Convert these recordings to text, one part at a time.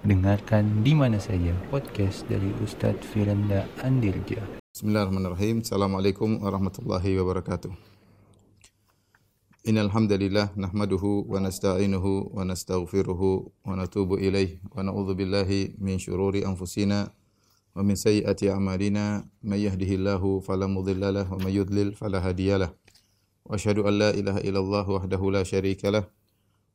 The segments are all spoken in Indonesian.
Dengarkan di mana saja podcast dari Ustadz Firanda Andirja. Bismillahirrahmanirrahim. Assalamualaikum warahmatullahi wabarakatuh. Innal hamdalillah nahmaduhu wa nasta'inuhu wa nastaghfiruhu wa natubu ilaih wa na'udzu billahi min syururi anfusina wa min sayyiati a'malina may yahdihillahu fala mudilla lahu wa may yudlil fala hadiyalah. Wa asyhadu an la ilaha illallah wahdahu la syarika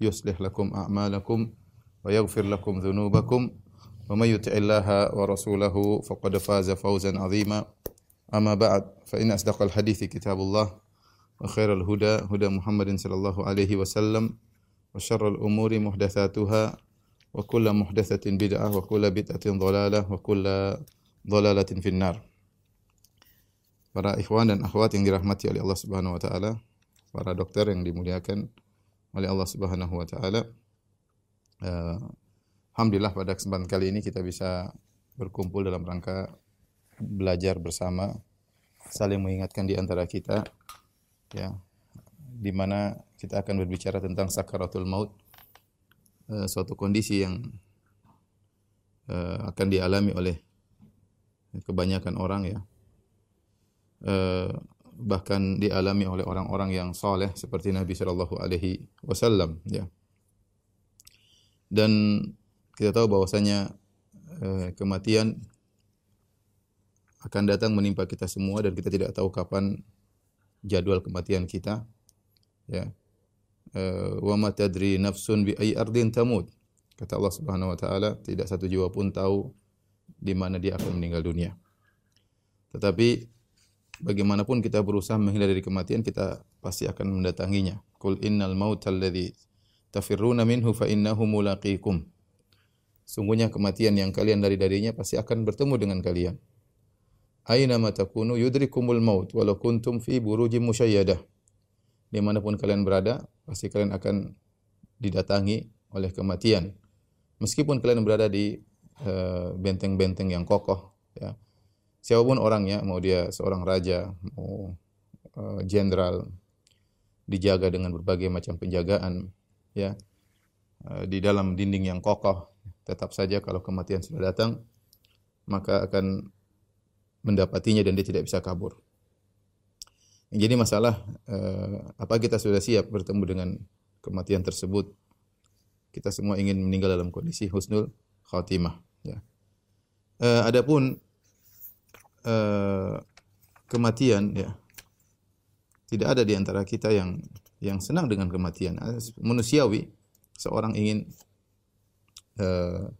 يصلح لكم أعمالكم ويغفر لكم ذنوبكم. ومن يطع الله ورسوله فقد فاز فوزا عظيما. أما بعد فإن أصدق الحديث كتاب الله وخير الهدى هدى محمد صلى الله عليه وسلم وشر الأمور محدثاتها وكل محدثة بدعة وكل بدعة ضلالة وكل ضلالة في النار. Para ikhwan dan akhwat yang dirahmati oleh Allah Subhanahu wa taala, para dokter yang dimuliakan oleh Allah Subhanahu wa taala. Uh, Alhamdulillah pada kesempatan kali ini kita bisa berkumpul dalam rangka belajar bersama, saling mengingatkan di antara kita ya di mana kita akan berbicara tentang sakaratul maut uh, suatu kondisi yang uh, akan dialami oleh kebanyakan orang ya. Bahkan dialami oleh orang-orang yang saleh seperti Nabi sallallahu alaihi wasallam ya. Dan kita tahu bahwasanya eh, kematian akan datang menimpa kita semua dan kita tidak tahu kapan jadwal kematian kita ya. Eh, wa ma tadri nafsun bi ayyi ardin tamut. Kata Allah Subhanahu wa taala, tidak satu jiwa pun tahu di mana dia akan meninggal dunia. Tetapi bagaimanapun kita berusaha menghindar dari kematian, kita pasti akan mendatanginya. Qul innal mautal ladzi tafirruna minhu fa innahu mulaqikum. Sungguhnya kematian yang kalian dari darinya pasti akan bertemu dengan kalian. Aina ma takunu yudrikumul maut walau kuntum fi burujim musyayyadah. Di mana pun kalian berada, pasti kalian akan didatangi oleh kematian. Meskipun kalian berada di benteng-benteng uh, yang kokoh, ya siapa pun orangnya, mau dia seorang raja, mau jenderal, uh, dijaga dengan berbagai macam penjagaan, ya uh, di dalam dinding yang kokoh, tetap saja kalau kematian sudah datang, maka akan mendapatinya dan dia tidak bisa kabur. Jadi masalah uh, apa kita sudah siap bertemu dengan kematian tersebut? Kita semua ingin meninggal dalam kondisi husnul khatimah. Ya. Adapun Uh, kematian ya. Tidak ada di antara kita yang yang senang dengan kematian. Manusiawi seorang ingin uh,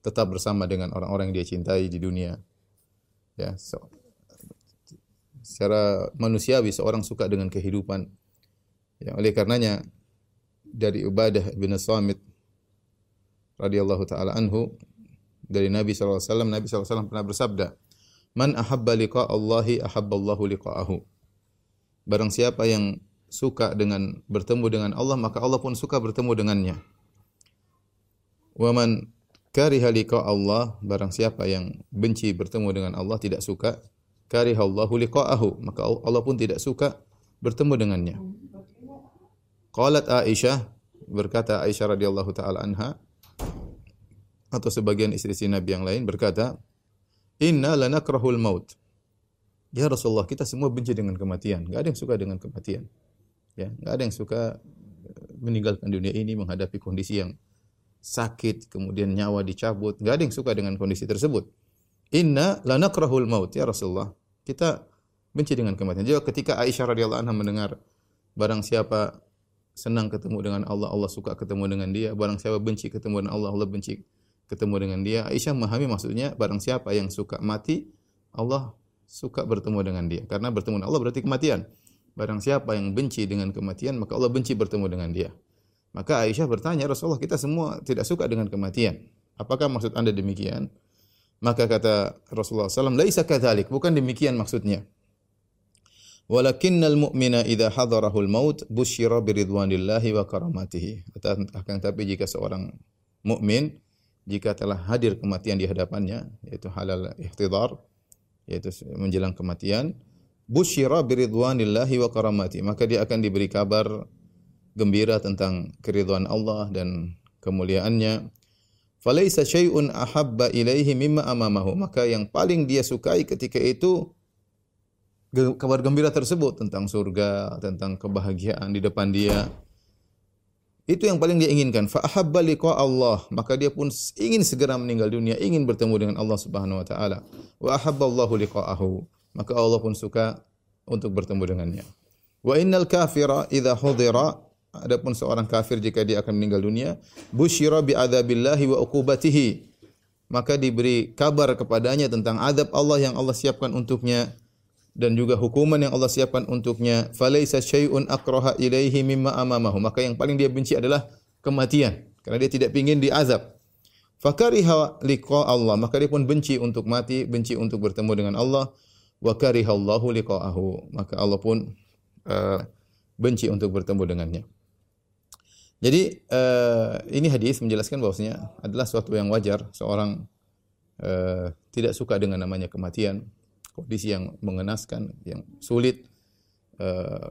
tetap bersama dengan orang-orang yang dia cintai di dunia. Ya so, secara manusiawi seorang suka dengan kehidupan. Ya oleh karenanya dari Ubadah bin Samit radhiyallahu taala anhu dari Nabi wasallam Nabi wasallam pernah bersabda Man ahabba liqa Allahi ahabballahu liqa'ahu. Barang siapa yang suka dengan bertemu dengan Allah, maka Allah pun suka bertemu dengannya. Wa man kariha liqa Allah, barang siapa yang benci bertemu dengan Allah, tidak suka, kariha Allahu liqa'ahu, maka Allah pun tidak suka bertemu dengannya. Qalat Aisyah, berkata Aisyah radhiyallahu taala anha, atau sebagian istri-istri Nabi yang lain berkata, Inna lanakrahul maut. Ya Rasulullah, kita semua benci dengan kematian. Enggak ada yang suka dengan kematian. Ya, enggak ada yang suka meninggalkan dunia ini menghadapi kondisi yang sakit, kemudian nyawa dicabut. Enggak ada yang suka dengan kondisi tersebut. Inna lanakrahul maut ya Rasulullah. Kita benci dengan kematian. Jadi ketika Aisyah radhiyallahu anha mendengar barang siapa senang ketemu dengan Allah, Allah suka ketemu dengan dia. Barang siapa benci ketemu dengan Allah, Allah benci ketemu dengan dia. Aisyah memahami maksudnya barang siapa yang suka mati, Allah suka bertemu dengan dia. Karena bertemu dengan Allah berarti kematian. Barang siapa yang benci dengan kematian, maka Allah benci bertemu dengan dia. Maka Aisyah bertanya, Rasulullah kita semua tidak suka dengan kematian. Apakah maksud anda demikian? Maka kata Rasulullah SAW, Laisa kadzalik, bukan demikian maksudnya. Walakinnal mu'mina idza hadarahul maut busyira biridwanillahi wa karamatihi. Akan tapi jika seorang mukmin jika telah hadir kematian di hadapannya yaitu halal ihtidar yaitu menjelang kematian busyira biridwanillahi wa karamati maka dia akan diberi kabar gembira tentang keridhaan Allah dan kemuliaannya. Falaisa syai'un ahabba ilaihi mimma amamahu maka yang paling dia sukai ketika itu kabar gembira tersebut tentang surga tentang kebahagiaan di depan dia itu yang paling dia inginkan. Fa ahabba liqa Allah, maka dia pun ingin segera meninggal dunia, ingin bertemu dengan Allah Subhanahu wa taala. Wa ahabba Allahu liqa'ahu, maka Allah pun suka untuk bertemu dengannya. Wa innal kafira idza hudira adapun seorang kafir jika dia akan meninggal dunia, busyira bi adzabillahi wa uqubatihi. Maka diberi kabar kepadanya tentang adab Allah yang Allah siapkan untuknya dan juga hukuman yang Allah siapkan untuknya. Falaisa syai'un akraha ilaihi mimma amamahu. Maka yang paling dia benci adalah kematian. Karena dia tidak ingin diazab. Fakariha liqa Allah. Maka dia pun benci untuk mati benci untuk bertemu dengan Allah. Wa kariha Allahu liqa'ahu. Maka Allah pun uh, benci untuk bertemu dengannya. Jadi uh, ini hadis menjelaskan bahwasanya adalah suatu yang wajar seorang uh, tidak suka dengan namanya kematian kondisi yang mengenaskan, yang sulit uh,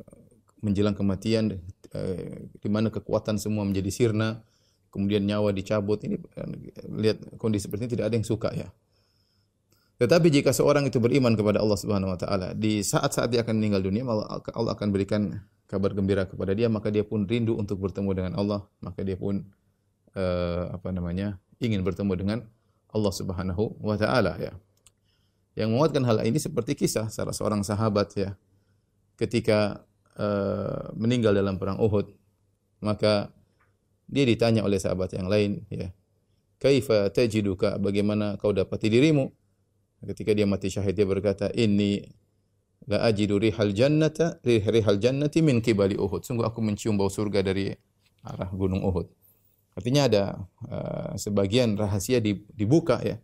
menjelang kematian uh, di mana kekuatan semua menjadi sirna, kemudian nyawa dicabut. Ini uh, lihat kondisi seperti ini tidak ada yang suka ya. Tetapi jika seorang itu beriman kepada Allah Subhanahu wa taala, di saat-saat dia akan meninggal dunia, Allah akan berikan kabar gembira kepada dia, maka dia pun rindu untuk bertemu dengan Allah, maka dia pun uh, apa namanya? ingin bertemu dengan Allah Subhanahu wa taala ya. Yang menguatkan hal ini seperti kisah salah seorang sahabat ya. Ketika uh, meninggal dalam perang Uhud maka dia ditanya oleh sahabat yang lain ya kaifa tajiduka bagaimana kau dapati dirimu? Ketika dia mati syahid dia berkata ini la ajidu rihal jannata rihal jannati min kibali Uhud. Sungguh aku mencium bau surga dari arah gunung Uhud. Artinya ada uh, sebagian rahasia dibuka ya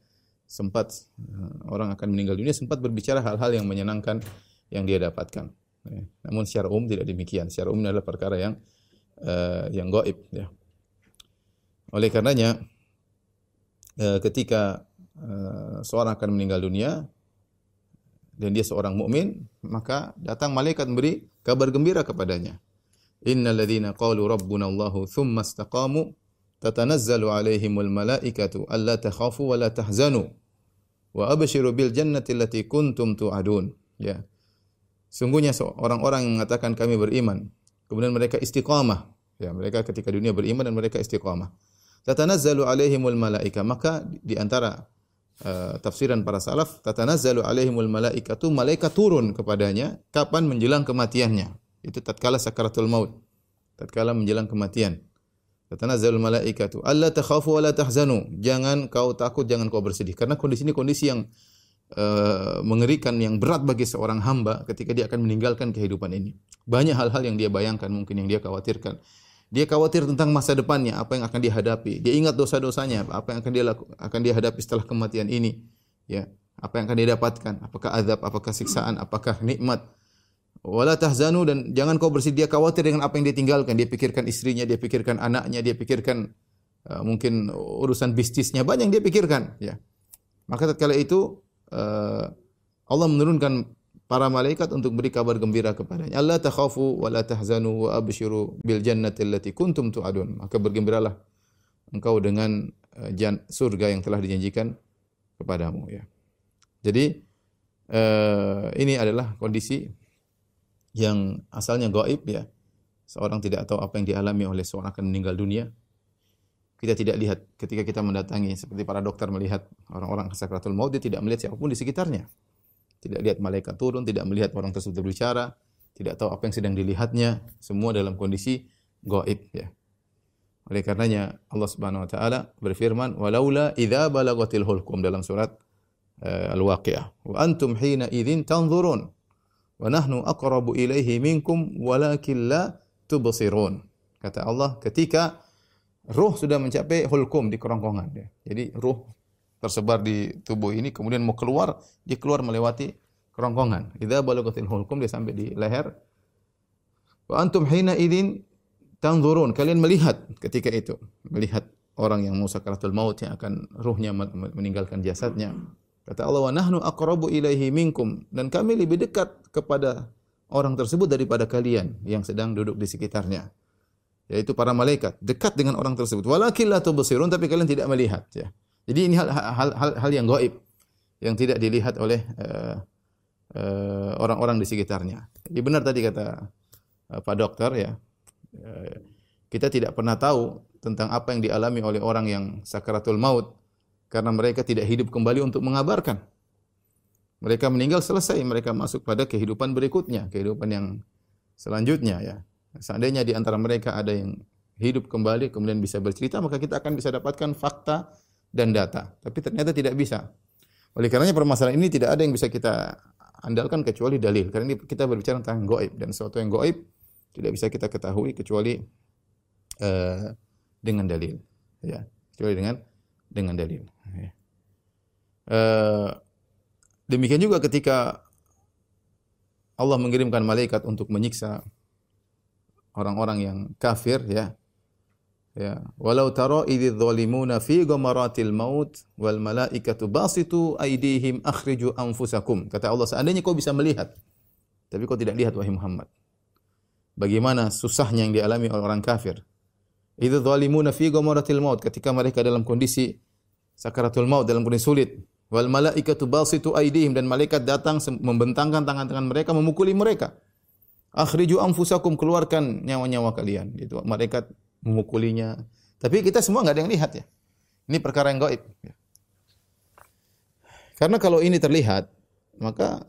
sempat eh, orang akan meninggal dunia sempat berbicara hal-hal yang menyenangkan yang dia dapatkan. Ya. Namun secara umum tidak demikian. Secara umum adalah perkara yang uh, yang gaib ya. Oleh karenanya uh, ketika uh, seorang akan meninggal dunia dan dia seorang mukmin, maka datang malaikat memberi kabar gembira kepadanya. Innal ladzina qalu rabbuna Allahu tsumma istaqamu tatanazzalu alaihimul malaikatu alla takhafu wa la tahzanu wa abshiru bil jannati allati kuntum tu'adun. Ya. Sungguhnya orang-orang yang mengatakan kami beriman kemudian mereka istiqamah. Ya mereka ketika dunia beriman dan mereka istiqamah. Tatanazzalu alaihimul malaika. Maka di antara uh, tafsiran para salaf tatanazzalu alaihimul malaikatu malaikat turun kepadanya kapan menjelang kematiannya. Itu tatkala sakaratul maut. Tatkala menjelang kematian Tatanazzalul malaikatu alla takhafu wa la tahzanu. Jangan kau takut, jangan kau bersedih. Karena kondisi ini kondisi yang uh, mengerikan, yang berat bagi seorang hamba ketika dia akan meninggalkan kehidupan ini. Banyak hal-hal yang dia bayangkan, mungkin yang dia khawatirkan. Dia khawatir tentang masa depannya, apa yang akan dia hadapi. Dia ingat dosa-dosanya, apa yang akan dia laku, akan dia hadapi setelah kematian ini. Ya, apa yang akan dia dapatkan? Apakah azab, apakah siksaan, apakah nikmat? Wala tahzanu dan jangan kau bersedia khawatir dengan apa yang dia tinggalkan. Dia pikirkan istrinya, dia pikirkan anaknya, dia pikirkan uh, mungkin urusan bisnisnya, banyak yang dia pikirkan, ya. Maka tatkala itu uh, Allah menurunkan para malaikat untuk beri kabar gembira kepadanya. Allah takhafu wa tahzanu wa abshiru bil jannati allati kuntum tu'adun. Maka bergembiralah engkau dengan uh, surga yang telah dijanjikan kepadamu ya. Jadi uh, ini adalah kondisi yang asalnya gaib ya. Seorang tidak tahu apa yang dialami oleh seorang akan meninggal dunia. Kita tidak lihat ketika kita mendatangi seperti para dokter melihat orang-orang sakratul maut dia tidak melihat siapa pun di sekitarnya. Tidak lihat malaikat turun, tidak melihat orang tersebut berbicara, tidak tahu apa yang sedang dilihatnya, semua dalam kondisi gaib ya. Oleh karenanya Allah Subhanahu wa taala berfirman, "Walaula idza balagatil hulqum" dalam surat uh, Al-Waqiah. "Wa antum hina idzin tanzurun." Wa nahnu aqrabu ilaihi minkum walakin la tubsirun. Kata Allah ketika ruh sudah mencapai hulkum di kerongkongan ya. Jadi ruh tersebar di tubuh ini kemudian mau keluar, dia keluar melewati kerongkongan. Idza balagatil hulqum dia sampai di leher. Wa antum hina idzin tanzurun. Kalian melihat ketika itu, melihat orang yang mau sakaratul maut yang akan ruhnya meninggalkan jasadnya. Kata Allah, "Wa nahnu aqrabu ilaihi minkum." Dan kami lebih dekat kepada orang tersebut daripada kalian yang sedang duduk di sekitarnya. Yaitu para malaikat, dekat dengan orang tersebut. Walakin la tubsirun, tapi kalian tidak melihat, ya. Jadi ini hal hal hal, hal yang gaib yang tidak dilihat oleh uh, uh, orang-orang di sekitarnya. Jadi benar tadi kata uh, Pak Dokter ya. Uh, kita tidak pernah tahu tentang apa yang dialami oleh orang yang sakaratul maut karena mereka tidak hidup kembali untuk mengabarkan. Mereka meninggal selesai, mereka masuk pada kehidupan berikutnya, kehidupan yang selanjutnya ya. Seandainya di antara mereka ada yang hidup kembali kemudian bisa bercerita, maka kita akan bisa dapatkan fakta dan data. Tapi ternyata tidak bisa. Oleh karenanya permasalahan ini tidak ada yang bisa kita andalkan kecuali dalil. Karena ini kita berbicara tentang goib dan sesuatu yang goib tidak bisa kita ketahui kecuali uh, dengan dalil. Ya, kecuali dengan dengan dalil. Ya. Uh, demikian juga ketika Allah mengirimkan malaikat untuk menyiksa orang-orang yang kafir, ya, Ya, walau tara idz fi ghamaratil maut wal malaikatu basitu aydihim akhriju anfusakum. Kata Allah, seandainya kau bisa melihat, tapi kau tidak lihat wahai Muhammad. Bagaimana susahnya yang dialami oleh orang kafir. Idz zalimuna fi ghamaratil maut ketika mereka dalam kondisi sakaratul maut dalam kondisi sulit. Wal malaikatu basitu aydihim dan malaikat datang membentangkan tangan-tangan mereka memukuli mereka. Akhriju anfusakum keluarkan nyawa-nyawa kalian. Itu malaikat memukulinya. Tapi kita semua nggak ada yang lihat ya. Ini perkara yang gaib. Ya. Karena kalau ini terlihat, maka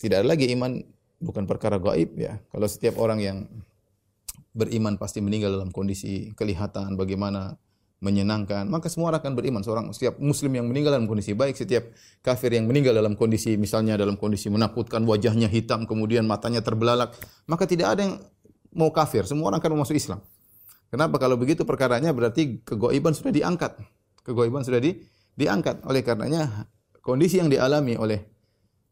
tidak ada lagi iman bukan perkara gaib ya. Kalau setiap orang yang beriman pasti meninggal dalam kondisi kelihatan bagaimana menyenangkan, maka semua orang akan beriman. Seorang setiap muslim yang meninggal dalam kondisi baik, setiap kafir yang meninggal dalam kondisi misalnya dalam kondisi menakutkan, wajahnya hitam, kemudian matanya terbelalak, maka tidak ada yang mau kafir. Semua orang akan masuk Islam. Kenapa? Kalau begitu perkaranya berarti kegoiban sudah diangkat. Kegoiban sudah di, diangkat. Oleh karenanya kondisi yang dialami oleh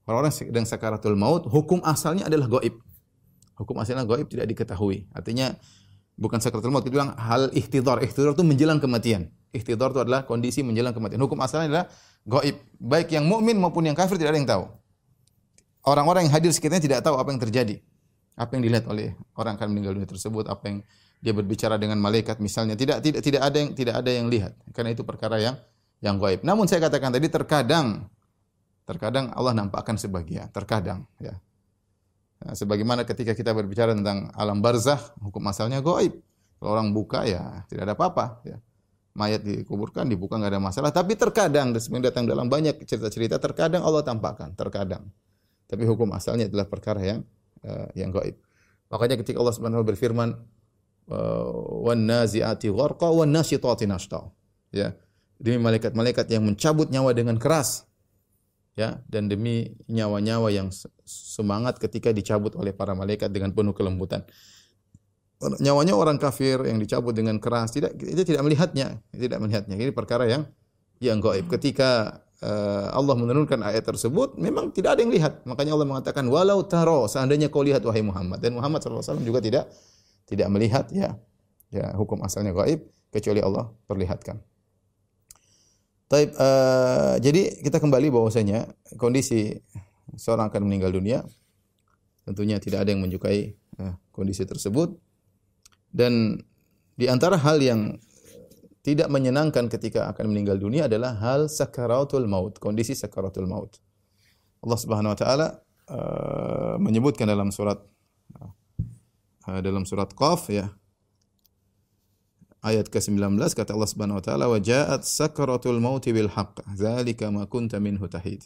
orang-orang sedang sakaratul maut, hukum asalnya adalah goib. Hukum asalnya goib tidak diketahui. Artinya bukan sakaratul maut, kita bilang hal ihtidar. Ihtidar itu menjelang kematian. Ihtidar itu adalah kondisi menjelang kematian. Hukum asalnya adalah goib. Baik yang mukmin maupun yang kafir tidak ada yang tahu. Orang-orang yang hadir sekitarnya tidak tahu apa yang terjadi. Apa yang dilihat oleh orang akan meninggal dunia tersebut, apa yang dia berbicara dengan malaikat misalnya tidak tidak tidak ada yang tidak ada yang lihat karena itu perkara yang yang gaib. Namun saya katakan tadi terkadang terkadang Allah nampakkan sebagian, terkadang ya. Nah, sebagaimana ketika kita berbicara tentang alam barzakh, hukum asalnya gaib. Kalau orang buka ya tidak ada apa-apa ya. Mayat dikuburkan, dibuka nggak ada masalah. Tapi terkadang, dan datang dalam banyak cerita-cerita, terkadang Allah tampakkan, terkadang. Tapi hukum asalnya adalah perkara yang uh, yang gaib. Makanya ketika Allah Subhanahu berfirman, wan naziati gharqa wan nasyitati nashta. Ya. Demi malaikat-malaikat yang mencabut nyawa dengan keras. Ya, dan demi nyawa-nyawa yang semangat ketika dicabut oleh para malaikat dengan penuh kelembutan. Nyawanya orang kafir yang dicabut dengan keras tidak itu tidak melihatnya, tidak melihatnya. Ini perkara yang yang gaib. Ketika uh, Allah menurunkan ayat tersebut, memang tidak ada yang lihat. Makanya Allah mengatakan, walau taro, seandainya kau lihat wahai Muhammad. Dan Muhammad SAW juga tidak tidak melihat ya ya hukum asalnya gaib kecuali Allah perlihatkan. Taib, uh, jadi kita kembali bahwasanya kondisi seorang akan meninggal dunia tentunya tidak ada yang menyukai uh, kondisi tersebut dan di antara hal yang tidak menyenangkan ketika akan meninggal dunia adalah hal sakaratul maut, kondisi sakaratul maut. Allah Subhanahu wa taala uh, menyebutkan dalam surat Eh, dalam surat Qaf ya. Ayat ke-19 kata Allah Subhanahu wa taala wa ja'at sakaratul maut bil haqq dzalika ma kunta minhu tahid.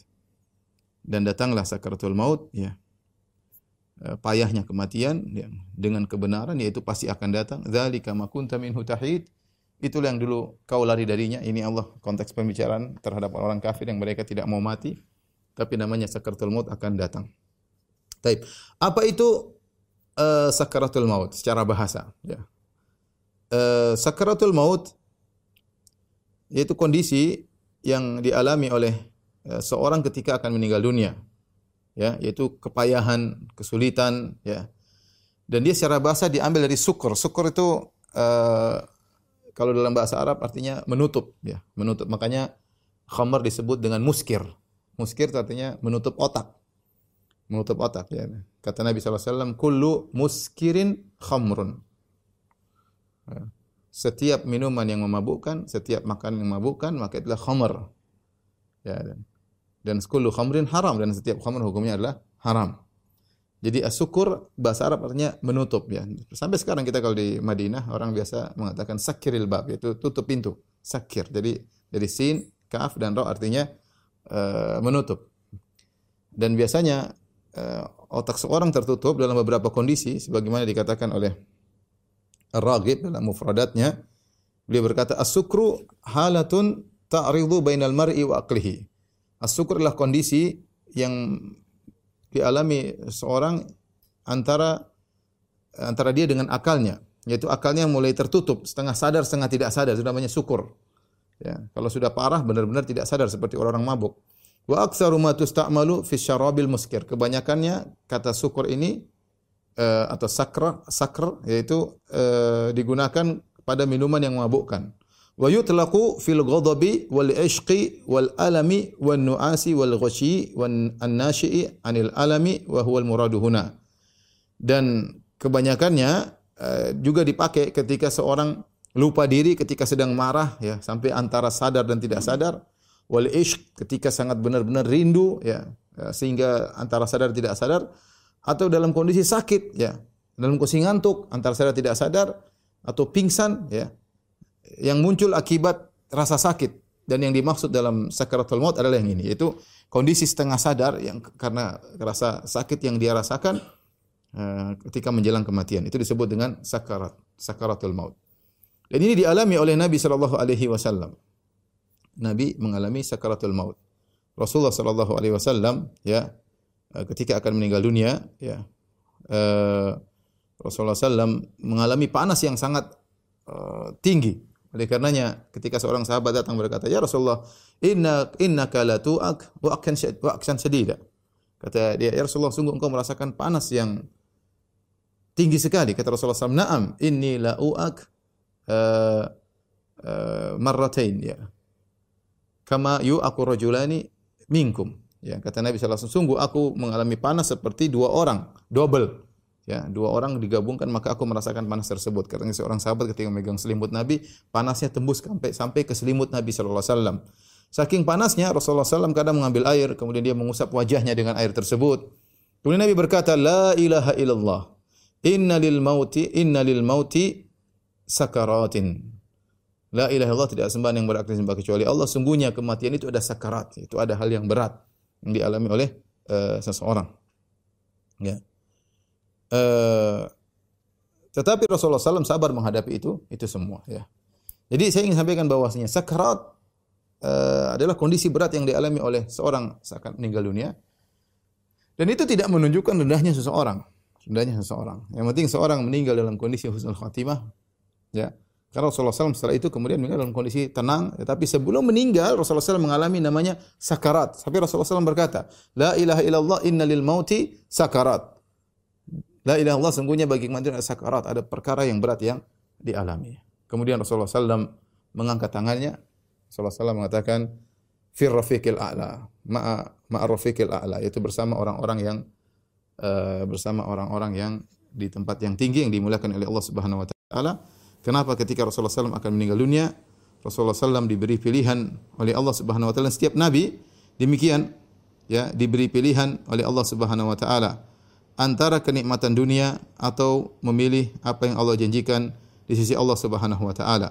Dan datanglah sakaratul maut ya. Eh, payahnya kematian ya, dengan kebenaran yaitu pasti akan datang. Dzalika ma kunta minhu tahid. Itulah yang dulu kau lari darinya. Ini Allah konteks pembicaraan terhadap orang kafir yang mereka tidak mau mati, tapi namanya sakaratul maut akan datang. Taib. Apa itu uh, sakaratul maut secara bahasa. Ya. Uh, sakaratul maut yaitu kondisi yang dialami oleh uh, seorang ketika akan meninggal dunia. Ya, yaitu kepayahan, kesulitan, ya. Dan dia secara bahasa diambil dari syukur. Syukur itu uh, kalau dalam bahasa Arab artinya menutup, ya, menutup. Makanya khamar disebut dengan muskir. Muskir artinya menutup otak. Menutup otak, ya. Kata Nabi SAW, kullu muskirin khamrun. Ya. Setiap minuman yang memabukkan, setiap makan yang memabukkan, maka itulah khamr. Ya, dan, dan kullu khamrin haram dan setiap khamr hukumnya adalah haram. Jadi asyukur bahasa Arab artinya menutup ya. Sampai sekarang kita kalau di Madinah orang biasa mengatakan sakiril bab yaitu tutup pintu. Sakir. Jadi dari sin, kaf dan ra artinya uh, menutup. Dan biasanya uh, otak seorang tertutup dalam beberapa kondisi sebagaimana dikatakan oleh Ar-Raghib dalam mufradatnya beliau berkata as-sukru halatun ta'ridu bainal mar'i wa aqlihi. As-sukr adalah kondisi yang dialami seorang antara antara dia dengan akalnya, yaitu akalnya mulai tertutup, setengah sadar, setengah tidak sadar, itu namanya syukur. Ya, kalau sudah parah benar-benar tidak sadar seperti orang-orang mabuk. Wa aktsaru ma tusta'malu fi syarabil muskir. Kebanyakannya kata syukur ini uh, atau sakra sakr yaitu uh, digunakan pada minuman yang memabukkan. Wa yutlaqu fil ghadabi wal ishqi wal alami wan nuasi wal ghashi wan annashi'i anil alami wa huwa al muradu huna. Dan kebanyakannya uh, juga dipakai ketika seorang lupa diri ketika sedang marah ya sampai antara sadar dan tidak sadar wal ishq ketika sangat benar-benar rindu ya sehingga antara sadar tidak sadar atau dalam kondisi sakit ya, dalam kondisi ngantuk antara sadar tidak sadar atau pingsan ya, yang muncul akibat rasa sakit. Dan yang dimaksud dalam sakaratul maut adalah yang ini yaitu kondisi setengah sadar yang karena rasa sakit yang dia rasakan uh, ketika menjelang kematian. Itu disebut dengan sakarat sakaratul maut. Dan ini dialami oleh Nabi sallallahu alaihi wasallam. Nabi mengalami sakaratul maut. Rasulullah sallallahu alaihi wasallam ya ketika akan meninggal dunia ya uh, Rasulullah SAW mengalami panas yang sangat uh, tinggi. Oleh karenanya ketika seorang sahabat datang berkata ya Rasulullah inna innaka la tu'ak wa akan wa aksan sadida kata dia ya Rasulullah sungguh engkau merasakan panas yang tinggi sekali. Kata Rasulullah SAW na'am inni la u'ak uh, uh, marratain. Ya. Kama yu'aku rajulani minkum Ya, kata Nabi wasallam, sungguh aku mengalami panas seperti dua orang, double. Ya, dua orang digabungkan maka aku merasakan panas tersebut. Karena seorang sahabat ketika memegang selimut Nabi, panasnya tembus sampai sampai ke selimut Nabi sallallahu alaihi wasallam. Saking panasnya Rasulullah SAW kadang mengambil air, kemudian dia mengusap wajahnya dengan air tersebut. Kemudian Nabi berkata, La ilaha illallah. Inna lil mauti, inna lil mauti sakaratin. La ilaha illallah tidak sembahan yang berakti sembah kecuali Allah. Sungguhnya kematian itu ada sakarat, itu ada hal yang berat yang dialami oleh uh, seseorang. Ya. Uh, tetapi Rasulullah SAW sabar menghadapi itu, itu semua. Ya. Jadi saya ingin sampaikan bahwasanya sakarat uh, adalah kondisi berat yang dialami oleh seorang saat meninggal dunia. Dan itu tidak menunjukkan rendahnya seseorang, rendahnya seseorang. Yang penting seorang meninggal dalam kondisi husnul khatimah, ya karena Rasulullah SAW setelah itu kemudian meninggal dalam kondisi tenang. Tetapi sebelum meninggal Rasulullah SAW mengalami namanya sakarat. Tapi Rasulullah SAW berkata, La ilaha illallah inna lil mauti sakarat. La ilaha illallah sungguhnya bagi kematian ada sakarat. Ada perkara yang berat yang dialami. Kemudian Rasulullah SAW mengangkat tangannya. Rasulullah SAW mengatakan, Fir rafiqil a'la. Ma'a ma'a rafiqil a'la. Yaitu bersama orang-orang yang uh, bersama orang-orang yang di tempat yang tinggi yang dimuliakan oleh Allah Subhanahu wa taala Kenapa ketika Rasulullah SAW akan meninggal dunia, Rasulullah SAW diberi pilihan oleh Allah Subhanahu Wa Taala. Setiap nabi demikian, ya diberi pilihan oleh Allah Subhanahu Wa Taala antara kenikmatan dunia atau memilih apa yang Allah janjikan di sisi Allah Subhanahu Wa Taala.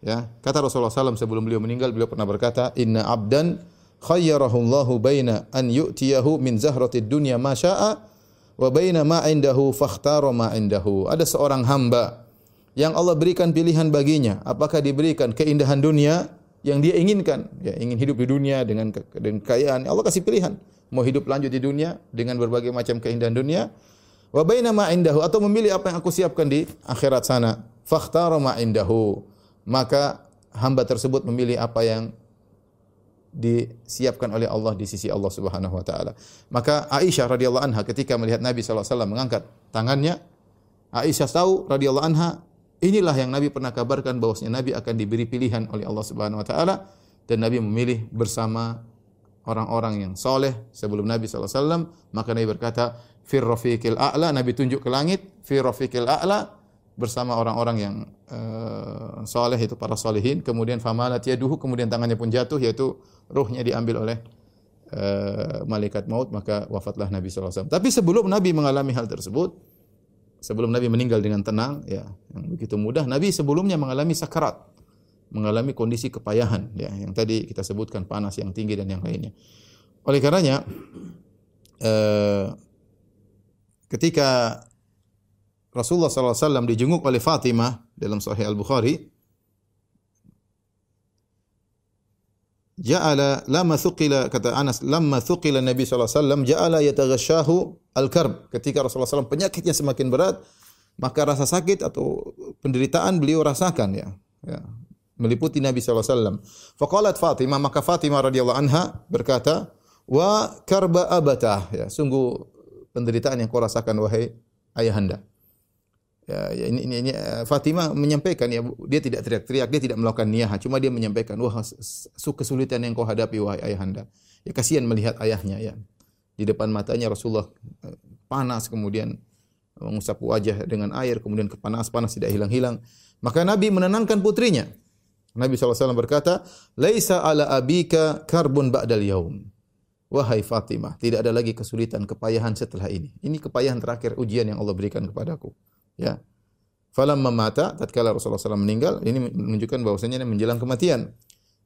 Ya, kata Rasulullah SAW sebelum beliau meninggal, beliau pernah berkata, Inna abdan khayyarahu Allahu baina an yu'tiyahu min zahratid dunya ma syaa wa baina ma indahu fakhtara ma indahu. Ada seorang hamba yang Allah berikan pilihan baginya. Apakah diberikan keindahan dunia yang dia inginkan, ya ingin hidup di dunia dengan ke dengan kekayaan, Allah kasih pilihan. Mau hidup lanjut di dunia dengan berbagai macam keindahan dunia, wa baina ma indahu atau memilih apa yang aku siapkan di akhirat sana. Fakhtara ma indahu. Maka hamba tersebut memilih apa yang disiapkan oleh Allah di sisi Allah Subhanahu wa taala. Maka Aisyah radhiyallahu anha ketika melihat Nabi sallallahu alaihi wasallam mengangkat tangannya, Aisyah tahu radhiyallahu anha inilah yang Nabi pernah kabarkan bahwasanya Nabi akan diberi pilihan oleh Allah Subhanahu wa taala dan Nabi memilih bersama orang-orang yang soleh sebelum Nabi wasallam, maka Nabi berkata, "Fir rafiqil a'la", Nabi tunjuk ke langit, "Fir rafiqil a'la", bersama orang-orang yang uh, soleh itu para solehin kemudian famalat yaduhu kemudian tangannya pun jatuh yaitu ruhnya diambil oleh uh, malaikat maut maka wafatlah Nabi SAW. Tapi sebelum Nabi mengalami hal tersebut sebelum Nabi meninggal dengan tenang ya yang begitu mudah Nabi sebelumnya mengalami sakarat mengalami kondisi kepayahan ya yang tadi kita sebutkan panas yang tinggi dan yang lainnya. Oleh karenanya uh, ketika Rasulullah SAW dijenguk oleh Fatimah dalam Sahih Al Bukhari. Ja'ala lama thuqila kata Anas lama thuqila Nabi sallallahu alaihi wasallam ja'ala yataghashahu al-karb ketika Rasulullah SAW penyakitnya semakin berat maka rasa sakit atau penderitaan beliau rasakan ya, ya meliputi Nabi sallallahu alaihi wasallam. Faqalat Fatimah maka Fatimah radhiyallahu anha berkata wa karba abatah ya sungguh penderitaan yang kau rasakan wahai ayahanda. Ya, ya, ini, ini, ini uh, Fatimah menyampaikan ya dia tidak teriak-teriak, dia tidak melakukan niyah, cuma dia menyampaikan wah kesulitan yang kau hadapi wahai ayahanda. Ya kasihan melihat ayahnya ya. Di depan matanya Rasulullah uh, panas kemudian mengusap wajah dengan air, kemudian kepanas-panas tidak hilang-hilang. Maka Nabi menenangkan putrinya. Nabi SAW berkata, Laisa ala abika karbun ba'dal yaum. Wahai Fatimah, tidak ada lagi kesulitan, kepayahan setelah ini. Ini kepayahan terakhir ujian yang Allah berikan kepadaku. Ya. Falamma mata tatkala Rasulullah SAW meninggal, ini menunjukkan bahwasanya ini menjelang kematian.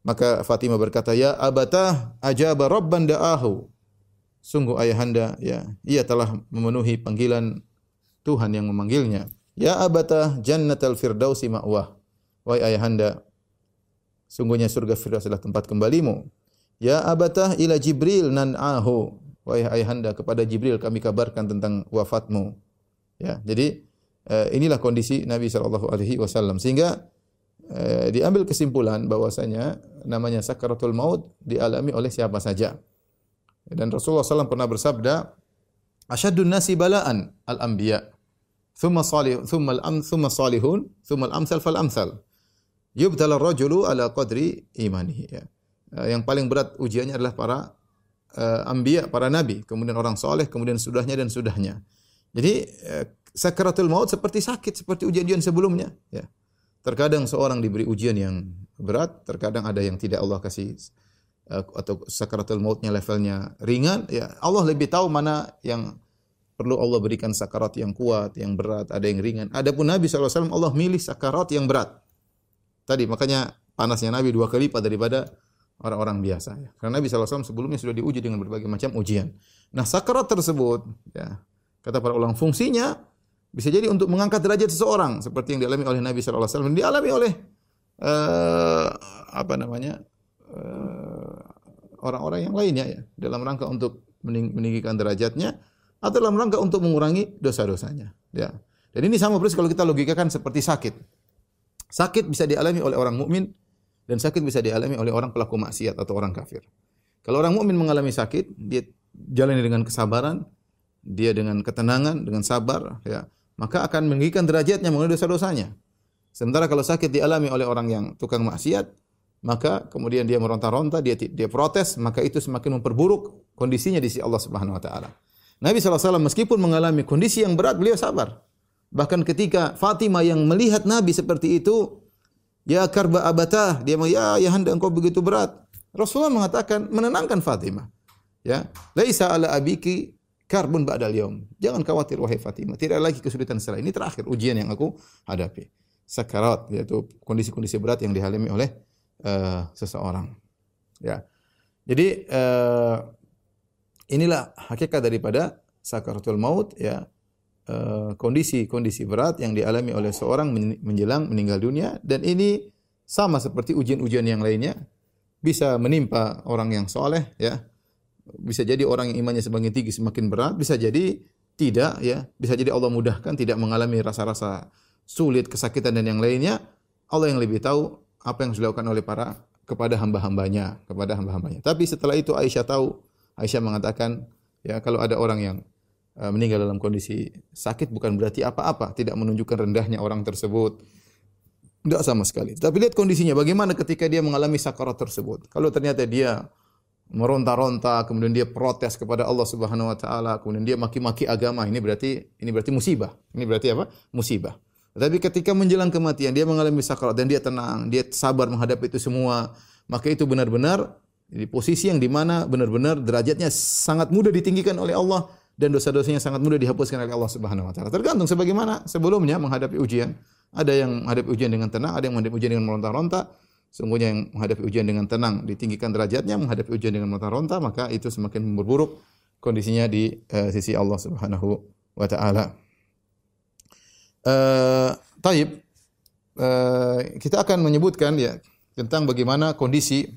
Maka Fatimah berkata, "Ya abatah ajaba rabban da'ahu." Sungguh ayahanda, ya, ia telah memenuhi panggilan Tuhan yang memanggilnya. Ya abatah jannatal firdausi ma'wah. Wahai ayahanda, sungguhnya surga Firdaus adalah tempat kembalimu. Ya abatah ila Jibril nan'ahu. Wahai ayahanda, kepada Jibril kami kabarkan tentang wafatmu. Ya, jadi inilah kondisi Nabi sallallahu alaihi wasallam sehingga uh, diambil kesimpulan bahwasanya namanya sakaratul maut dialami oleh siapa saja. Dan Rasulullah SAW pernah bersabda, "Asyadun nasi balaan al-anbiya, thumma salih, thumma al-am, thumma salihun, thumma al-amsal fal amsal." Yubtala rajulu ala qadri imanihi ya. Uh, yang paling berat ujiannya adalah para uh, anbiya, para nabi, kemudian orang soleh, kemudian sudahnya dan sudahnya. Jadi uh, sakaratul maut seperti sakit, seperti ujian-ujian sebelumnya. Ya. Terkadang seorang diberi ujian yang berat, terkadang ada yang tidak Allah kasih uh, atau sakaratul mautnya levelnya ringan. Ya, Allah lebih tahu mana yang perlu Allah berikan sakarat yang kuat, yang berat, ada yang ringan. Adapun Nabi SAW Allah milih sakarat yang berat. Tadi makanya panasnya Nabi dua kali lipat daripada orang-orang biasa. Ya. Karena Nabi SAW sebelumnya sudah diuji dengan berbagai macam ujian. Nah sakarat tersebut, ya, kata para ulama fungsinya bisa jadi untuk mengangkat derajat seseorang seperti yang dialami oleh Nabi sallallahu alaihi wasallam, dialami oleh uh, apa namanya? uh, orang-orang yang lainnya ya, dalam rangka untuk meninggikan derajatnya atau dalam rangka untuk mengurangi dosa-dosanya, ya. Dan ini sama persis kalau kita logikakan seperti sakit. Sakit bisa dialami oleh orang mukmin dan sakit bisa dialami oleh orang pelaku maksiat atau orang kafir. Kalau orang mukmin mengalami sakit, dia jalani dengan kesabaran, dia dengan ketenangan, dengan sabar, ya maka akan meninggikan derajatnya mengenai dosa-dosanya. Sementara kalau sakit dialami oleh orang yang tukang maksiat, maka kemudian dia meronta-ronta, dia dia protes, maka itu semakin memperburuk kondisinya di sisi Allah Subhanahu wa taala. Nabi SAW meskipun mengalami kondisi yang berat, beliau sabar. Bahkan ketika Fatimah yang melihat Nabi seperti itu, ya karba abatah, dia mengatakan, ya ayahanda engkau begitu berat. Rasulullah mengatakan menenangkan Fatimah. Ya, laisa ala abiki karbun ba'dal yaum. Jangan khawatir wahai Fatimah, tidak ada lagi kesulitan setelah ini terakhir ujian yang aku hadapi. Sakarat yaitu kondisi-kondisi berat yang dialami oleh uh, seseorang. Ya. Jadi uh, inilah hakikat daripada sakaratul maut ya. Eh, kondisi-kondisi uh, berat yang dialami oleh seorang menjelang meninggal dunia dan ini sama seperti ujian-ujian yang lainnya bisa menimpa orang yang soleh ya bisa jadi orang yang imannya semakin tinggi semakin berat, bisa jadi tidak ya, bisa jadi Allah mudahkan tidak mengalami rasa-rasa sulit, kesakitan dan yang lainnya. Allah yang lebih tahu apa yang dilakukan oleh para kepada hamba-hambanya, kepada hamba-hambanya. Tapi setelah itu Aisyah tahu, Aisyah mengatakan, ya kalau ada orang yang uh, meninggal dalam kondisi sakit bukan berarti apa-apa, tidak menunjukkan rendahnya orang tersebut. Tidak sama sekali. Tapi lihat kondisinya, bagaimana ketika dia mengalami sakarat tersebut. Kalau ternyata dia meronta-ronta, kemudian dia protes kepada Allah Subhanahu wa taala, kemudian dia maki-maki agama, ini berarti ini berarti musibah. Ini berarti apa? Musibah. Tapi ketika menjelang kematian dia mengalami sakarat dan dia tenang, dia sabar menghadapi itu semua, maka itu benar-benar di posisi yang di mana benar-benar derajatnya sangat mudah ditinggikan oleh Allah dan dosa-dosanya sangat mudah dihapuskan oleh Allah Subhanahu wa taala. Tergantung sebagaimana sebelumnya menghadapi ujian. Ada yang menghadapi ujian dengan tenang, ada yang menghadapi ujian dengan meronta-ronta. Sungguhnya yang menghadapi ujian dengan tenang ditinggikan derajatnya, menghadapi ujian dengan meronta-ronta maka itu semakin memperburuk kondisinya di uh, sisi Allah Subhanahu wa taala. Uh, taib uh, kita akan menyebutkan ya tentang bagaimana kondisi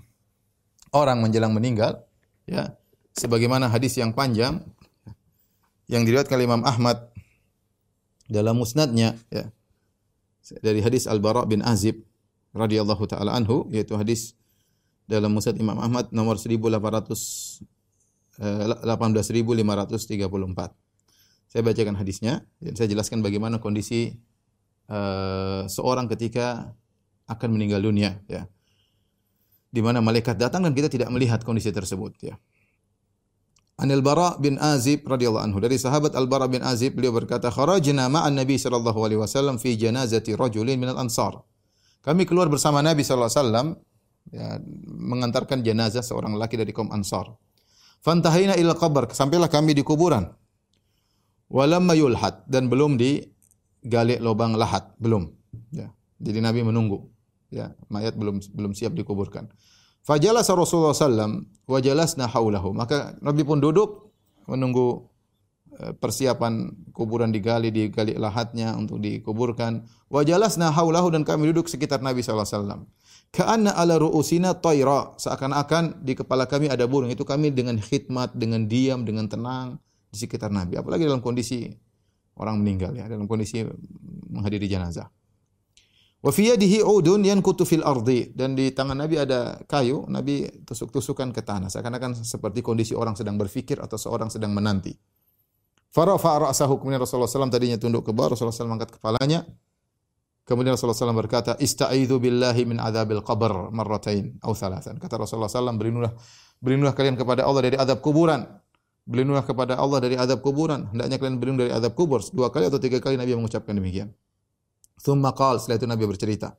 orang menjelang meninggal ya sebagaimana hadis yang panjang yang diriwayatkan Imam Ahmad dalam musnadnya ya dari hadis Al-Bara bin Azib radhiyallahu taala anhu yaitu hadis dalam musnad Imam Ahmad nomor 1800 18534. Saya bacakan hadisnya dan saya jelaskan bagaimana kondisi uh, seorang ketika akan meninggal dunia ya. Di mana malaikat datang dan kita tidak melihat kondisi tersebut ya. Anil Bara bin Azib radhiyallahu anhu dari sahabat Al Bara bin Azib beliau berkata kharajna ma'an Nabi sallallahu alaihi wasallam fi janazati rajulin minal ansar. Kami keluar bersama Nabi sallallahu alaihi wasallam ya, mengantarkan jenazah seorang laki dari kaum Ansar. Fantahina ila qabr, sampailah kami di kuburan. Walamma yulhat dan belum digali lubang lahat, belum. Ya. Jadi Nabi menunggu. Ya, mayat belum belum siap dikuburkan. Fajalasa Rasulullah sallam wa jalasna haulahu. Maka Nabi pun duduk menunggu persiapan kuburan digali, digali lahatnya untuk dikuburkan. Wa jalasna haulahu dan kami duduk sekitar Nabi sallallahu alaihi wasallam. Ka'anna ala ru'usina. Seakan-akan di kepala kami ada burung. Itu kami dengan khidmat, dengan diam, dengan tenang di sekitar Nabi. Apalagi dalam kondisi orang meninggal ya, dalam kondisi menghadiri jenazah. Wa fi udun ardi dan di tangan Nabi ada kayu, Nabi tusuk-tusukan ke tanah seakan-akan seperti kondisi orang sedang berfikir atau seorang sedang menanti. Farafa ra'sahu kemudian Rasulullah SAW tadinya tunduk ke bawah, Rasulullah SAW angkat kepalanya. Kemudian Rasulullah SAW berkata, Ista'idhu billahi min adzabil qabr marratain atau thalathan. Kata Rasulullah SAW, berlindunglah, berlindunglah kalian kepada Allah dari adab kuburan. Berlindunglah kepada Allah dari adab kuburan. Hendaknya kalian berlindung dari adab kubur. Dua kali atau tiga kali Nabi mengucapkan demikian. Thumma qal, setelah itu Nabi bercerita.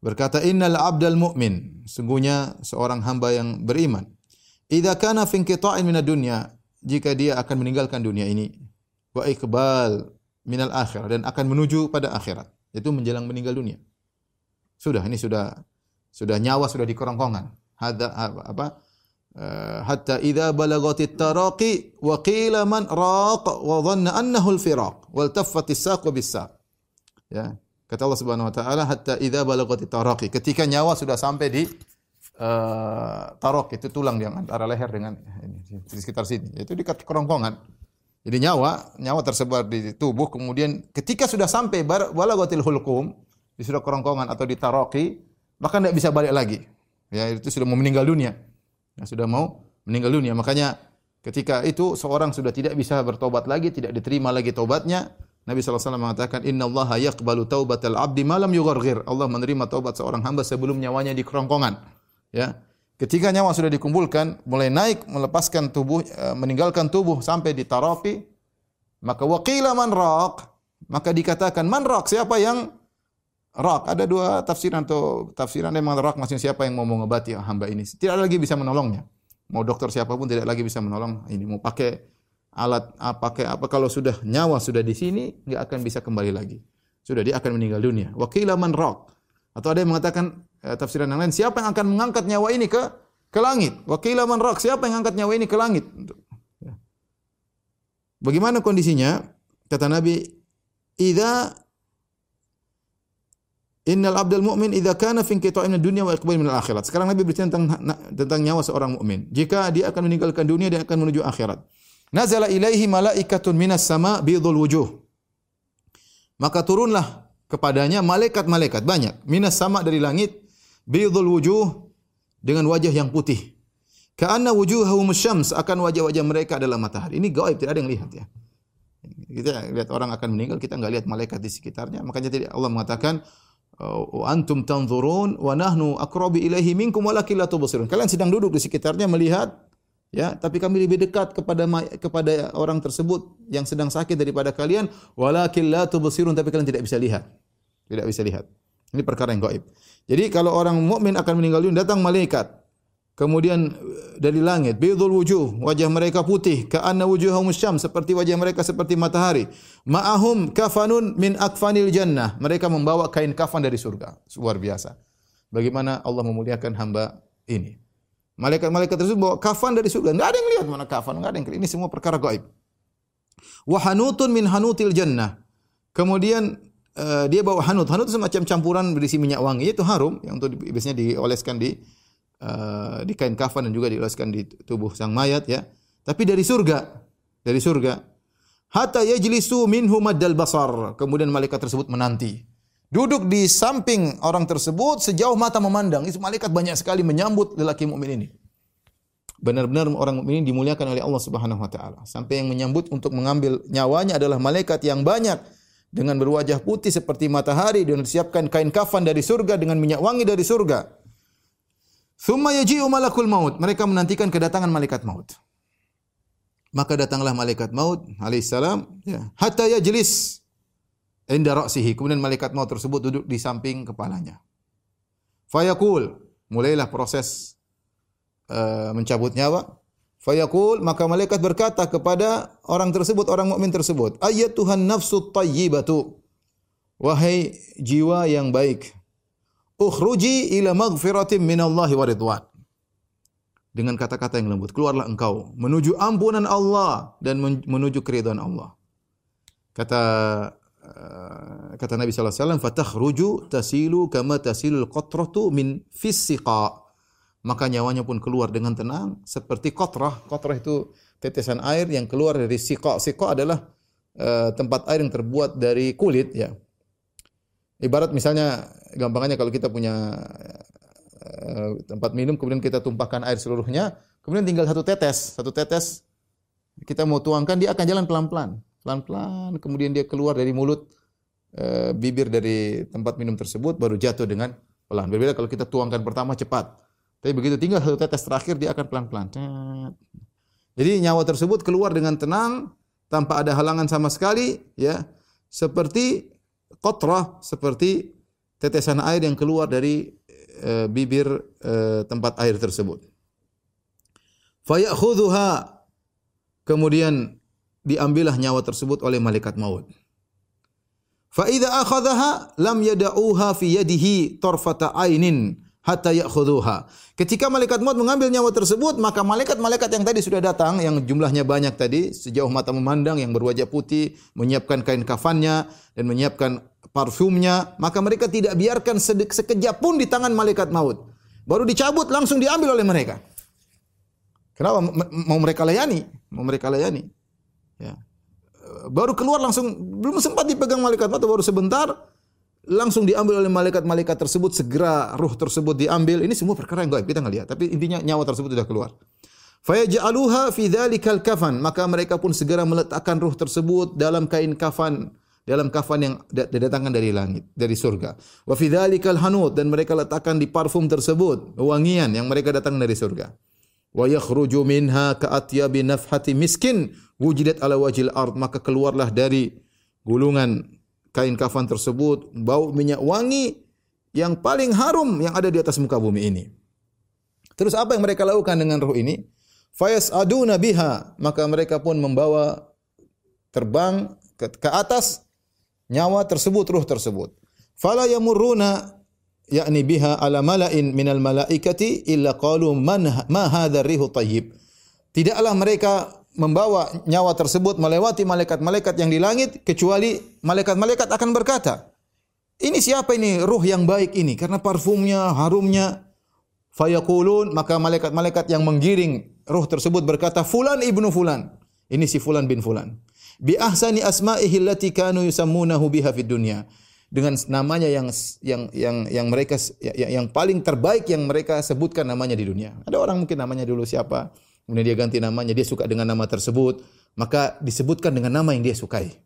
Berkata, Innal abdal mu'min. Sungguhnya seorang hamba yang beriman. Idza kana fi inqita'in minad dunya, jika dia akan meninggalkan dunia ini, wa iqbal minal akhirah dan akan menuju pada akhirat, yaitu menjelang meninggal dunia. Sudah ini sudah sudah nyawa sudah di kerongkongan. Hada apa? Uh, hatta idza balagatit taraqi wa qila man raq wa dhanna annahu al-firaq wal taffat as-saq bis-saq Ya. Kata Allah Subhanahu wa taala hatta idza balagati taraqi. Ketika nyawa sudah sampai di uh, taraq itu tulang yang antara leher dengan ini di sekitar sini. Itu di kerongkongan. Jadi nyawa, nyawa tersebar di tubuh kemudian ketika sudah sampai balagatil hulqum di sudah kerongkongan atau di taraqi, maka tidak bisa balik lagi. Ya, itu sudah mau meninggal dunia. Ya, sudah mau meninggal dunia. Makanya ketika itu seorang sudah tidak bisa bertobat lagi, tidak diterima lagi tobatnya, Nabi SAW mengatakan, Inna Allah yaqbalu taubatal abdi malam yughargir. Allah menerima taubat seorang hamba sebelum nyawanya di kerongkongan. Ya. Ketika nyawa sudah dikumpulkan, mulai naik, melepaskan tubuh, eh, meninggalkan tubuh sampai di tarafi, maka waqila man raq, maka dikatakan man raq, siapa yang raq? Ada dua tafsiran atau tafsiran yang raq maksudnya siapa yang mau mengobati hamba ini. Tidak lagi bisa menolongnya. Mau dokter siapa pun tidak lagi bisa menolong ini. Mau pakai alat apa pakai apa kalau sudah nyawa sudah di sini nggak akan bisa kembali lagi. Sudah dia akan meninggal dunia. Wakila man raq. Atau ada yang mengatakan eh, tafsiran yang lain, siapa yang akan mengangkat nyawa ini ke ke langit? Man raq. Siapa yang mengangkat nyawa ini ke langit? Ya. Bagaimana kondisinya? Kata Nabi, "Idza Innal abdal mu'min idza kana fi inqita'in dunya wa iqbal min al-akhirat. Sekarang Nabi bercerita tentang tentang nyawa seorang mukmin. Jika dia akan meninggalkan dunia dia akan menuju akhirat. Nazala ilaihi malaikatun minas sama bidul wujuh. Maka turunlah kepadanya malaikat-malaikat banyak minas sama dari langit bidul wujuh dengan wajah yang putih. Ka'anna wujuhahum syams akan wajah-wajah mereka adalah matahari. Ini gaib, tidak ada yang lihat ya. Kita lihat orang akan meninggal, kita enggak lihat malaikat di sekitarnya. Makanya tadi Allah mengatakan, "Wa antum tanzurun wa nahnu aqrabu ilaihi minkum walakin la tubsirun." Kalian sedang duduk di sekitarnya melihat ya, tapi kami lebih dekat kepada kepada orang tersebut yang sedang sakit daripada kalian, walakin la tubsirun, tapi kalian tidak bisa lihat. Tidak bisa lihat. Ini perkara yang gaib. Jadi kalau orang mukmin akan meninggal dunia datang malaikat. Kemudian dari langit, bidul wujuh, wajah mereka putih, ka'anna wujuhahum syam, seperti wajah mereka seperti matahari. Ma'ahum kafanun min akfanil jannah. Mereka membawa kain kafan dari surga. Luar biasa. Bagaimana Allah memuliakan hamba ini. Malaikat-malaikat tersebut bawa kafan dari surga. Enggak ada yang lihat mana kafan, enggak ada yang lihat. Ini semua perkara gaib. Wa hanutun min hanutil jannah. Kemudian uh, dia bawa hanut. Hanut itu semacam campuran berisi minyak wangi. Itu harum yang untuk biasanya dioleskan di uh, di kain kafan dan juga dioleskan di tubuh sang mayat ya. Tapi dari surga, dari surga. Hatta yajlisu minhu maddal basar. Kemudian malaikat tersebut menanti. Duduk di samping orang tersebut sejauh mata memandang. Itu malaikat banyak sekali menyambut lelaki mukmin ini. Benar-benar orang mukmin ini dimuliakan oleh Allah Subhanahu wa taala. Sampai yang menyambut untuk mengambil nyawanya adalah malaikat yang banyak dengan berwajah putih seperti matahari dan disiapkan kain kafan dari surga dengan minyak wangi dari surga. Thumma yaji'u malakul maut. Mereka menantikan kedatangan malaikat maut. Maka datanglah malaikat maut alaihissalam ya, hatta yajlis inda ra'sihi. Kemudian malaikat maut tersebut duduk di samping kepalanya. Fayaqul, mulailah proses uh, mencabut nyawa. Fayaqul, maka malaikat berkata kepada orang tersebut, orang mukmin tersebut, "Ayyatuhan nafsut tayyibatu." Wahai jiwa yang baik, ukhruji ila maghfiratin minallahi wa ridwan. Dengan kata-kata yang lembut, keluarlah engkau menuju ampunan Allah dan menuju keridhaan Allah. Kata kata Nabi sallallahu alaihi wasallam, "Fatakhruju tasilu kama tasilul qatratu min fisiqa." Maka nyawanya pun keluar dengan tenang seperti qatrah. Qatrah itu tetesan air yang keluar dari siqa. Siqa adalah uh, tempat air yang terbuat dari kulit ya. Ibarat misalnya gampangnya kalau kita punya uh, tempat minum kemudian kita tumpahkan air seluruhnya, kemudian tinggal satu tetes, satu tetes kita mau tuangkan dia akan jalan pelan-pelan. Pelan-pelan kemudian dia keluar dari mulut uh, bibir dari tempat minum tersebut baru jatuh dengan pelan. Berbeda kalau kita tuangkan pertama cepat. Tapi begitu tinggal satu tetes terakhir dia akan pelan-pelan. Jadi nyawa tersebut keluar dengan tenang tanpa ada halangan sama sekali ya. Seperti qatrah seperti tetesan air yang keluar dari e, bibir e, tempat air tersebut. Fayakhudhuha kemudian diambillah nyawa tersebut oleh malaikat maut. Fa idza akhadhaha lam yad'uha fi yadihi tarfata ainin hatta ya'khudhuha. Ketika malaikat maut mengambil nyawa tersebut, maka malaikat-malaikat yang tadi sudah datang, yang jumlahnya banyak tadi, sejauh mata memandang, yang berwajah putih, menyiapkan kain kafannya, dan menyiapkan parfumnya, maka mereka tidak biarkan sekejap pun di tangan malaikat maut. Baru dicabut, langsung diambil oleh mereka. Kenapa? Mau mereka layani. Mau mereka layani. Ya. Baru keluar langsung, belum sempat dipegang malaikat maut, baru sebentar, langsung diambil oleh malaikat-malaikat tersebut segera ruh tersebut diambil. Ini semua perkara yang gaib kita nggak lihat tapi intinya nyawa tersebut sudah keluar. Fayaj'aluha fi dzalikal kafan maka mereka pun segera meletakkan ruh tersebut dalam kain kafan dalam kafan yang didatangkan dari langit dari surga. Wa fi dzalikal hanut dan mereka letakkan di parfum tersebut wangian yang mereka datang dari surga wa yakhruju minha ka'atyabi nafhati miskin wujidat ala wajil ard maka keluarlah dari gulungan kain kafan tersebut bau minyak wangi yang paling harum yang ada di atas muka bumi ini. Terus apa yang mereka lakukan dengan ruh ini? Fayas aduna biha, maka mereka pun membawa terbang ke, ke atas nyawa tersebut, ruh tersebut. Fala yamurruna yakni biha ala mala'in minal malaikati illa qalu man ma hadha rihu tayyib. Tidaklah mereka membawa nyawa tersebut melewati malaikat-malaikat yang di langit kecuali malaikat-malaikat akan berkata, ini siapa ini ruh yang baik ini karena parfumnya, harumnya. Fayaqulun maka malaikat-malaikat yang menggiring ruh tersebut berkata fulan ibnu fulan. Ini si fulan bin fulan. Bi ahsani asma'ihi allati kanu yusammunahu biha fid dunya. Dengan namanya yang yang yang yang mereka yang, yang paling terbaik yang mereka sebutkan namanya di dunia. Ada orang mungkin namanya dulu siapa, kemudian dia ganti namanya, dia suka dengan nama tersebut, maka disebutkan dengan nama yang dia sukai.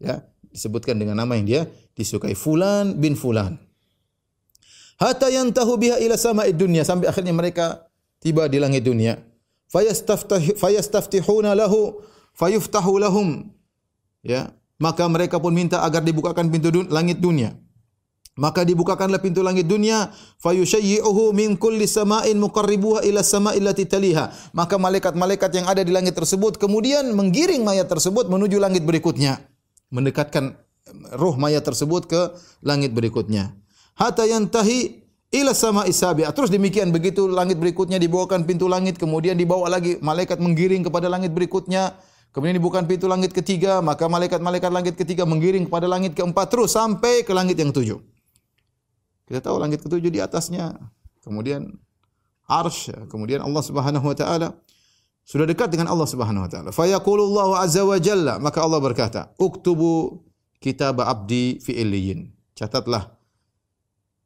Ya, disebutkan dengan nama yang dia disukai fulan bin fulan. Hatta yantahu biha ila sama'id dunya sampai akhirnya mereka tiba di langit dunia. Fayastaftih fayastaftihuna lahu fayuftahu lahum. Ya, maka mereka pun minta agar dibukakan pintu dun langit dunia. Maka dibukakanlah pintu langit dunia, fayushayyi'uhu min kulli sama'in muqarribuha ila sama'il lati taliha. Maka malaikat-malaikat yang ada di langit tersebut kemudian menggiring mayat tersebut menuju langit berikutnya. Mendekatkan roh mayat tersebut ke langit berikutnya. Hatta yantahi ila sama isabiah. Terus demikian begitu langit berikutnya dibawakan pintu langit kemudian dibawa lagi malaikat menggiring kepada langit berikutnya Kemudian dibuka pintu langit ketiga, maka malaikat-malaikat langit ketiga menggiring kepada langit keempat terus sampai ke langit yang tujuh. Kita tahu langit ketujuh di atasnya. Kemudian arsy, kemudian Allah Subhanahu wa taala sudah dekat dengan Allah Subhanahu wa taala. Fa yaqulullahu azza wa jalla, maka Allah berkata, "Uktubu kitab abdi fi illiyin." Catatlah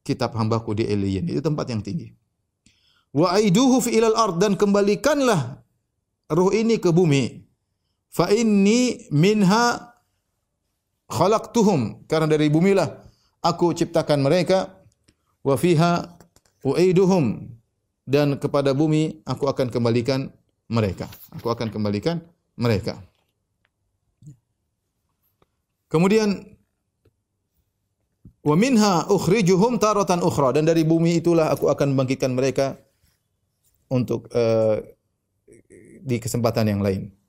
kitab hambaku di illiyin. Itu tempat yang tinggi. Wa aiduhu fi ilal ard dan kembalikanlah ruh ini ke bumi fa inni minha khalaqtuhum. Karena dari bumilah aku ciptakan mereka. Wa fiha uiduhum. Dan kepada bumi aku akan kembalikan mereka. Aku akan kembalikan mereka. Kemudian wa minha ukhrijuhum taratan ukhra. Dan dari bumi itulah aku akan membangkitkan mereka untuk uh, di kesempatan yang lain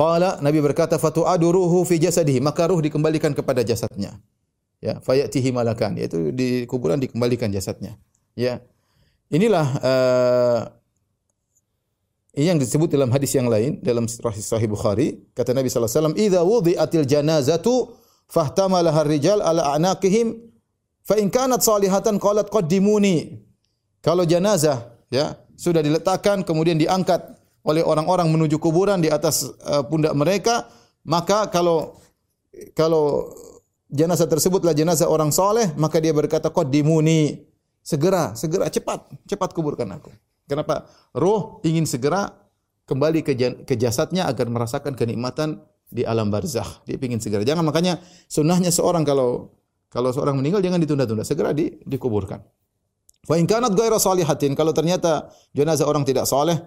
Qala Nabi berkata fatu aduruhu fi jasadihi maka ruh dikembalikan kepada jasadnya. Ya, fayatihi malakan yaitu di kuburan dikembalikan jasadnya. Ya. Inilah uh, ini yang disebut dalam hadis yang lain dalam sahih Bukhari kata Nabi sallallahu alaihi wasallam idza wudi'atil janazatu fahtamalaha rijal ala anaqihim fa in kanat salihatan qalat qaddimuni kalau jenazah ya sudah diletakkan kemudian diangkat oleh orang-orang menuju kuburan di atas uh, pundak mereka, maka kalau kalau jenazah tersebutlah jenazah orang soleh, maka dia berkata qaddimuni, segera, segera cepat, cepat kuburkan aku. Kenapa? Roh ingin segera kembali ke, ke jasadnya agar merasakan kenikmatan di alam barzakh. Dia ingin segera. Jangan makanya sunnahnya seorang kalau kalau seorang meninggal jangan ditunda-tunda, segera di, dikuburkan. Fa in kanat ghairu salihatin, kalau ternyata jenazah orang tidak saleh,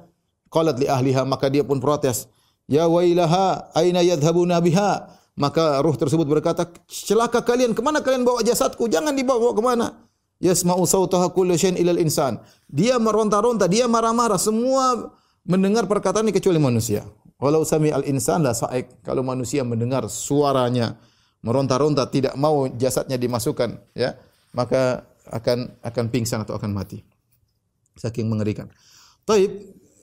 Qalat li ahliha maka dia pun protes. Ya wailaha aina yadhhabuna biha? Maka ruh tersebut berkata, celaka kalian, ke mana kalian bawa jasadku? Jangan dibawa ke mana? Yasma'u sautaha kullu syai'in ilal insan. Dia meronta-ronta, dia marah-marah, semua mendengar perkataan ini kecuali manusia. Walau sami al insan la sa'ik. Kalau manusia mendengar suaranya meronta-ronta tidak mau jasadnya dimasukkan, ya, maka akan akan pingsan atau akan mati. Saking mengerikan. Taib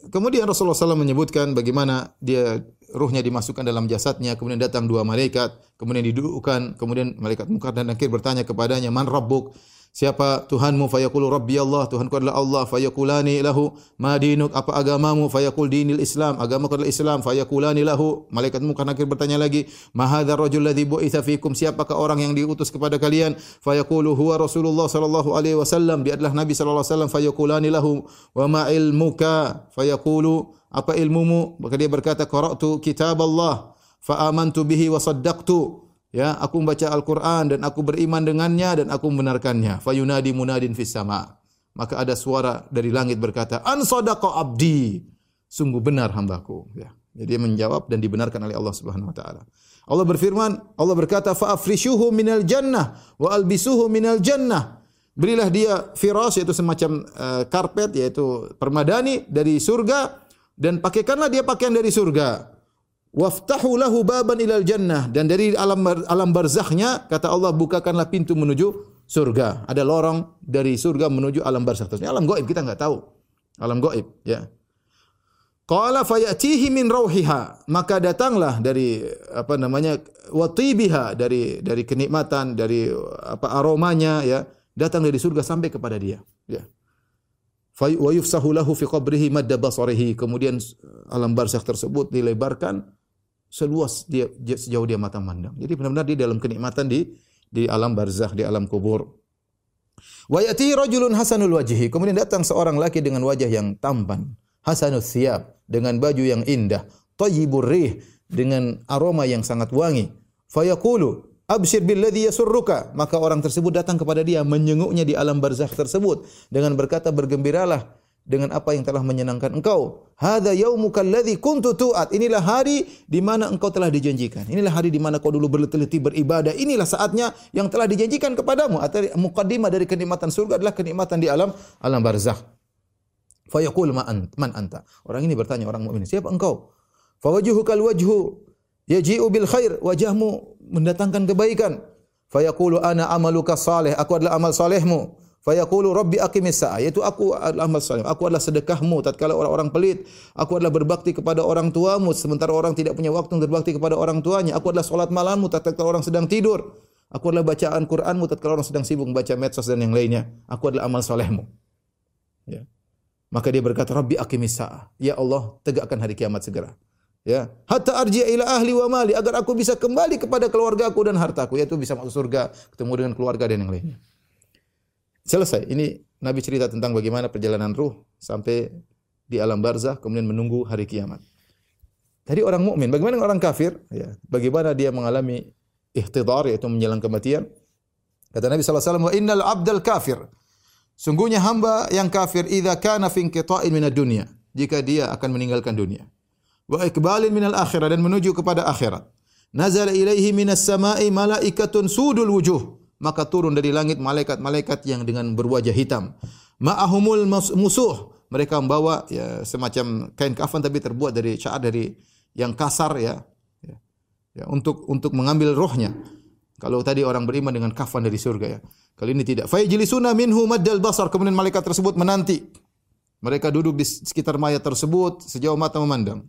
Kemudian Rasulullah SAW menyebutkan bagaimana dia ruhnya dimasukkan dalam jasadnya, kemudian datang dua malaikat, kemudian didudukkan, kemudian malaikat mungkar dan nakir bertanya kepadanya, "Man rabbuk?" Siapa Tuhanmu? Fayaqulu Rabbi Allah. Tuhanku adalah Allah. Fayaqulani lahu ma dinuk? Apa agamamu? Fayaqul dinil Islam. Agamaku adalah Islam. Fayaqulani lahu. Malaikat munkar nakir bertanya lagi, "Ma hadzal rajul ladzi bu'itsa fikum?" Siapakah orang yang diutus kepada kalian? Fayaqulu huwa Rasulullah sallallahu alaihi wasallam. Dia adalah Nabi sallallahu alaihi wasallam. Fayaqulani lahu, "Wa ma ilmuka?" Fayaqulu, "Apa ilmumu?" Maka dia berkata, "Qara'tu kitab Allah fa amantu bihi wa saddaqtu." Ya, aku membaca Al-Qur'an dan aku beriman dengannya dan aku membenarkannya. Fayunadi munadin fis sama. Maka ada suara dari langit berkata, "An sadaqa abdi." Sungguh benar hambaku, ya. Jadi menjawab dan dibenarkan oleh Allah Subhanahu wa taala. Allah berfirman, Allah berkata, "Fa afrishuhu minal jannah wa albisuhu minal jannah." Berilah dia firas yaitu semacam uh, karpet yaitu permadani dari surga dan pakaikanlah dia pakaian dari surga waftahu lahu baban ilal jannah. Dan dari alam alam barzakhnya kata Allah bukakanlah pintu menuju surga. Ada lorong dari surga menuju alam barzakh Ini alam gaib kita enggak tahu. Alam gaib ya. Qala fayatihi min rauhiha. Maka datanglah dari apa namanya watibiha dari dari kenikmatan dari apa aromanya ya. Datang dari surga sampai kepada dia ya. Wa yufsahu lahu fi qabrihi madda basarihi. Kemudian alam barzakh tersebut dilebarkan seluas dia sejauh dia mata memandang. Jadi benar-benar dia dalam kenikmatan di di alam barzakh, di alam kubur. Wa yati rajulun hasanul wajhi. Kemudian datang seorang laki dengan wajah yang tampan, hasanul thiyab, dengan baju yang indah, thayyibur rih, dengan aroma yang sangat wangi. Fayaqulu, abshir billadhi yasurruka. Maka orang tersebut datang kepada dia menyenguknya di alam barzakh tersebut dengan berkata bergembiralah dengan apa yang telah menyenangkan engkau. Hadza yaumuka alladzi kuntu tu'at. Inilah hari di mana engkau telah dijanjikan. Inilah hari di mana kau dulu berletih-letih beribadah. Inilah saatnya yang telah dijanjikan kepadamu. Atau mukaddimah dari kenikmatan surga adalah kenikmatan di alam alam barzakh. Fayaqul man anta. Orang ini bertanya orang mukmin, "Siapa engkau?" Fawajuhukal wajhu yaji'u bil khair. Wajahmu mendatangkan kebaikan. Fayaqulu ana amaluka salih. Aku adalah amal salehmu. Fayaqulu rabbi aqimis sa'a yaitu aku adalah amal saleh. Aku adalah sedekahmu tatkala orang-orang pelit. Aku adalah berbakti kepada orang tuamu sementara orang tidak punya waktu untuk berbakti kepada orang tuanya. Aku adalah salat malammu tatkala orang sedang tidur. Aku adalah bacaan Qur'anmu tatkala orang sedang sibuk membaca medsos dan yang lainnya. Aku adalah amal salehmu. Ya. Maka dia berkata rabbi aqimis sa'a. Ya Allah tegakkan hari kiamat segera. Ya. Hatta arji ila ahli wa mali agar aku bisa kembali kepada keluargaku dan hartaku yaitu bisa masuk surga ketemu dengan keluarga dan yang lainnya Selesai. Ini Nabi cerita tentang bagaimana perjalanan ruh sampai di alam barzah kemudian menunggu hari kiamat. Tadi orang mukmin, bagaimana orang kafir? Ya, bagaimana dia mengalami ihtidar yaitu menjelang kematian? Kata Nabi sallallahu alaihi wasallam, "Wa innal 'abdal kafir." Sungguhnya hamba yang kafir idza kana fi inqita'in minad dunya, jika dia akan meninggalkan dunia. Wa iqbalin minal akhirah dan menuju kepada akhirat. Nazala ilaihi minas sama'i malaikatun sudul wujuh maka turun dari langit malaikat-malaikat yang dengan berwajah hitam. Ma'ahumul musuh. Mereka membawa ya, semacam kain kafan tapi terbuat dari syair dari yang kasar ya. ya. Ya, untuk untuk mengambil rohnya. Kalau tadi orang beriman dengan kafan dari surga ya. Kali ini tidak. Fayajlisuna minhu maddal basar. Kemudian malaikat tersebut menanti. Mereka duduk di sekitar mayat tersebut sejauh mata memandang.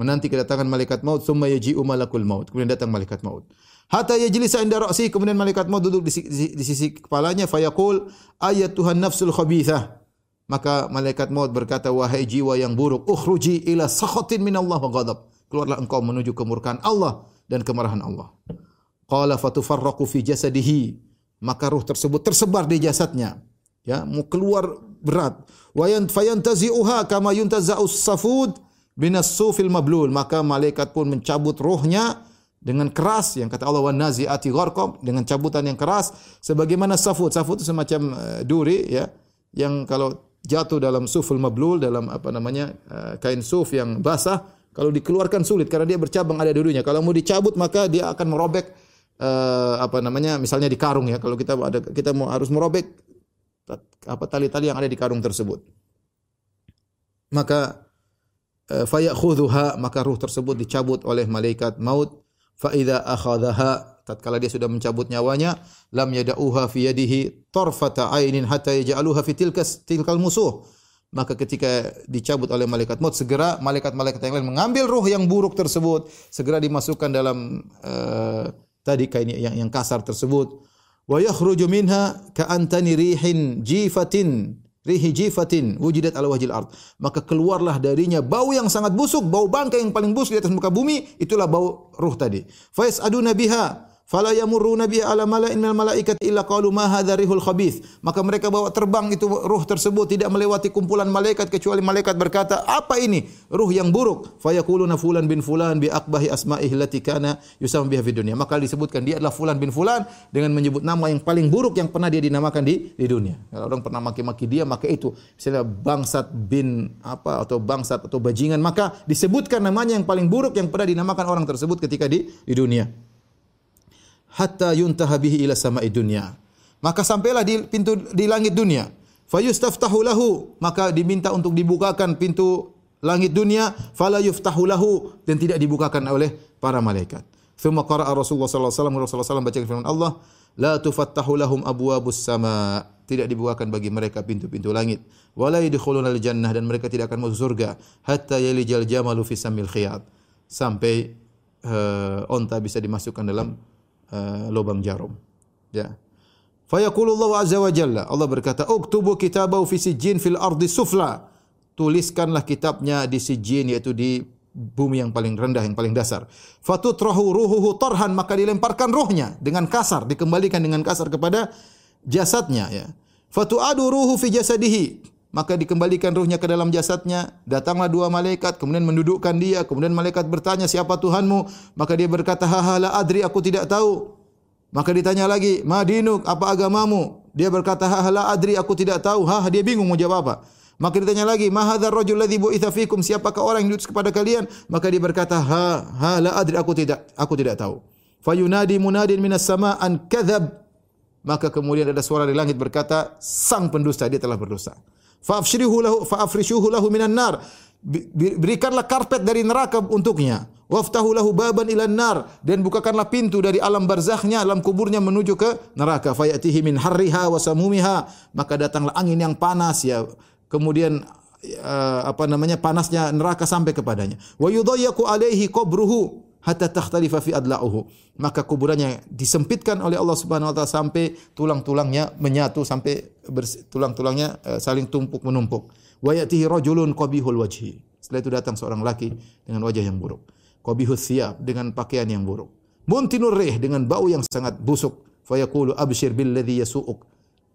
Menanti kedatangan malaikat maut, thumma yaji'u malakul maut. Kemudian datang malaikat maut. Hatta yajlisa inda ra'si kemudian malaikat maut duduk di, di, di sisi kepalanya fayaqul ayat Tuhan nafsul khabithah. Maka malaikat maut berkata wahai jiwa yang buruk ukhruji ila sakhatin min Allah wa ghadab. Keluarlah engkau menuju kemurkaan Allah dan kemarahan Allah. Qala fatufarraqu fi jasadihi. Maka ruh tersebut tersebar di jasadnya. Ya, mau keluar berat. Wa fayantazi'uha kama yuntaza'us safud binas sufil mablul. Maka malaikat pun mencabut ruhnya dengan keras yang kata Allah wan naziati gharqab dengan cabutan yang keras. Sebagaimana safut safut itu semacam uh, duri ya yang kalau jatuh dalam suful mablul dalam apa namanya uh, kain suf yang basah kalau dikeluarkan sulit karena dia bercabang ada durinya kalau mau dicabut maka dia akan merobek uh, apa namanya misalnya di karung ya. Kalau kita ada kita mau harus merobek apa tali-tali yang ada di karung tersebut. Maka uh, fayakhudhuha maka ruh tersebut dicabut oleh malaikat maut fa idza akhadhaha tatkala dia sudah mencabut nyawanya lam yada'uha fi yadihi tarfata ainin hatta yaj'aluha fi tilkas tilkal musuh. Maka ketika dicabut oleh malaikat maut segera malaikat-malaikat yang lain mengambil ruh yang buruk tersebut segera dimasukkan dalam uh, tadi kain yang yang kasar tersebut. Wa yakhruju minha ka'antani rihin jifatin rihi jifatin wujidat ala wajil ard. Maka keluarlah darinya bau yang sangat busuk, bau bangkai yang paling busuk di atas muka bumi, itulah bau ruh tadi. Fa yasaduna biha Fala yamurruna biha ala mala'in minal malaikati illa qalu ma hadza rihul khabith. Maka mereka bawa terbang itu ruh tersebut tidak melewati kumpulan malaikat kecuali malaikat berkata, "Apa ini? Ruh yang buruk." Fayaquluna fulan bin fulan bi aqbahi asma'ihi allati kana yusam biha fid dunya. Maka disebutkan dia adalah fulan bin fulan dengan menyebut nama yang paling buruk yang pernah dia dinamakan di di dunia. Kalau orang pernah maki-maki dia maka itu misalnya bangsat bin apa atau bangsat atau bajingan maka disebutkan namanya yang paling buruk yang pernah dinamakan orang tersebut ketika di di dunia hatta yuntaha bihi ila sama'i dunya. Maka sampailah di pintu di langit dunia. Fayustaftahu lahu, maka diminta untuk dibukakan pintu langit dunia, fala yuftahu lahu dan tidak dibukakan oleh para malaikat. Thumma qara'a Rasulullah sallallahu alaihi wasallam Rasulullah sallallahu baca firman Allah, la tufattahu lahum abwabus sama. Tidak dibukakan bagi mereka pintu-pintu langit. Wala yadkhuluna al-jannah dan mereka tidak akan masuk surga hatta yalijal jamalu fi samil khiyat. Sampai uh, onta bisa dimasukkan dalam uh, lubang jarum. Ya. Fayaqulu Allah azza wa jalla. Allah berkata, "Uktubu kitabahu fi sijjin fil ardi sufla." Tuliskanlah kitabnya di sijjin yaitu di bumi yang paling rendah, yang paling dasar. Fatutrahu ruhuhu tarhan maka dilemparkan ruhnya dengan kasar, dikembalikan dengan kasar kepada jasadnya ya. Fatu'adu ruhu fi jasadihi maka dikembalikan ruhnya ke dalam jasadnya. Datanglah dua malaikat, kemudian mendudukkan dia. Kemudian malaikat bertanya, siapa Tuhanmu? Maka dia berkata, haha la adri, aku tidak tahu. Maka ditanya lagi, madinuk, apa agamamu? Dia berkata, haha la adri, aku tidak tahu. Hah, dia bingung mau jawab apa. Maka ditanya lagi, ma hadzal rajul ladzi bu'itsa? Siapakah orang yang diutus kepada kalian? Maka dia berkata, ha, adri, aku tidak aku tidak tahu. Fayunadi munadin minas sama an kadzab. Maka kemudian ada suara di langit berkata, sang pendusta dia telah berdosa. Fa'afshrihu lahu fa'afrishuhu lahu minan nar. Berikanlah karpet dari neraka untuknya. Waftahu lahu baban ilan nar dan bukakanlah pintu dari alam barzakhnya, alam kuburnya menuju ke neraka. Fayatihi min harriha wa samumiha. Maka datanglah angin yang panas ya. Kemudian uh, apa namanya panasnya neraka sampai kepadanya. Wa yudayyaku alaihi qabruhu hatta takhtalifa fi adla'uhu. Maka kuburannya disempitkan oleh Allah Subhanahu wa taala sampai tulang-tulangnya menyatu sampai tulang-tulangnya uh, saling tumpuk menumpuk. Wa yatihi rajulun qabihul wajhi. Setelah itu datang seorang laki dengan wajah yang buruk. Qabihus thiyab dengan pakaian yang buruk. Muntinur rih dengan bau yang sangat busuk. Fa yaqulu abshir billadhi yasu'uk.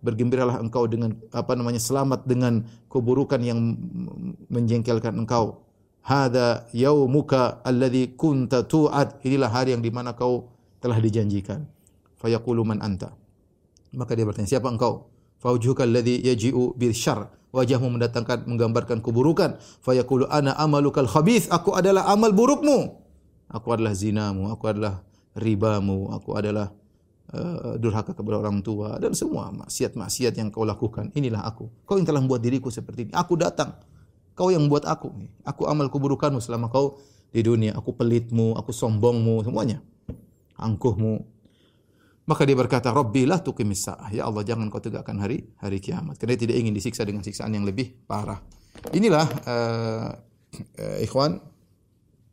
Bergembiralah engkau dengan apa namanya selamat dengan keburukan yang menjengkelkan engkau Hada yaumuka alladhi kunta tu'ad. Inilah hari yang di mana kau telah dijanjikan. Fayaqulu man anta. Maka dia bertanya, siapa engkau? Faujuka alladhi yaji'u bil syar. Wajahmu mendatangkan menggambarkan keburukan. Fayaqulu ana amalukal khabith. Aku adalah amal burukmu. Aku adalah zinamu, aku adalah ribamu, aku adalah uh, durhaka kepada orang tua dan semua maksiat-maksiat yang kau lakukan. Inilah aku. Kau yang telah membuat diriku seperti ini. Aku datang Kau yang buat aku. Aku amal keburukanmu selama kau di dunia. Aku pelitmu, aku sombongmu, semuanya. Angkuhmu. Maka dia berkata, Rabbi lah tuqimis. Ya Allah, jangan kau tegakkan hari hari kiamat. Karena dia tidak ingin disiksa dengan siksaan yang lebih parah. Inilah, uh, uh, ikhwan,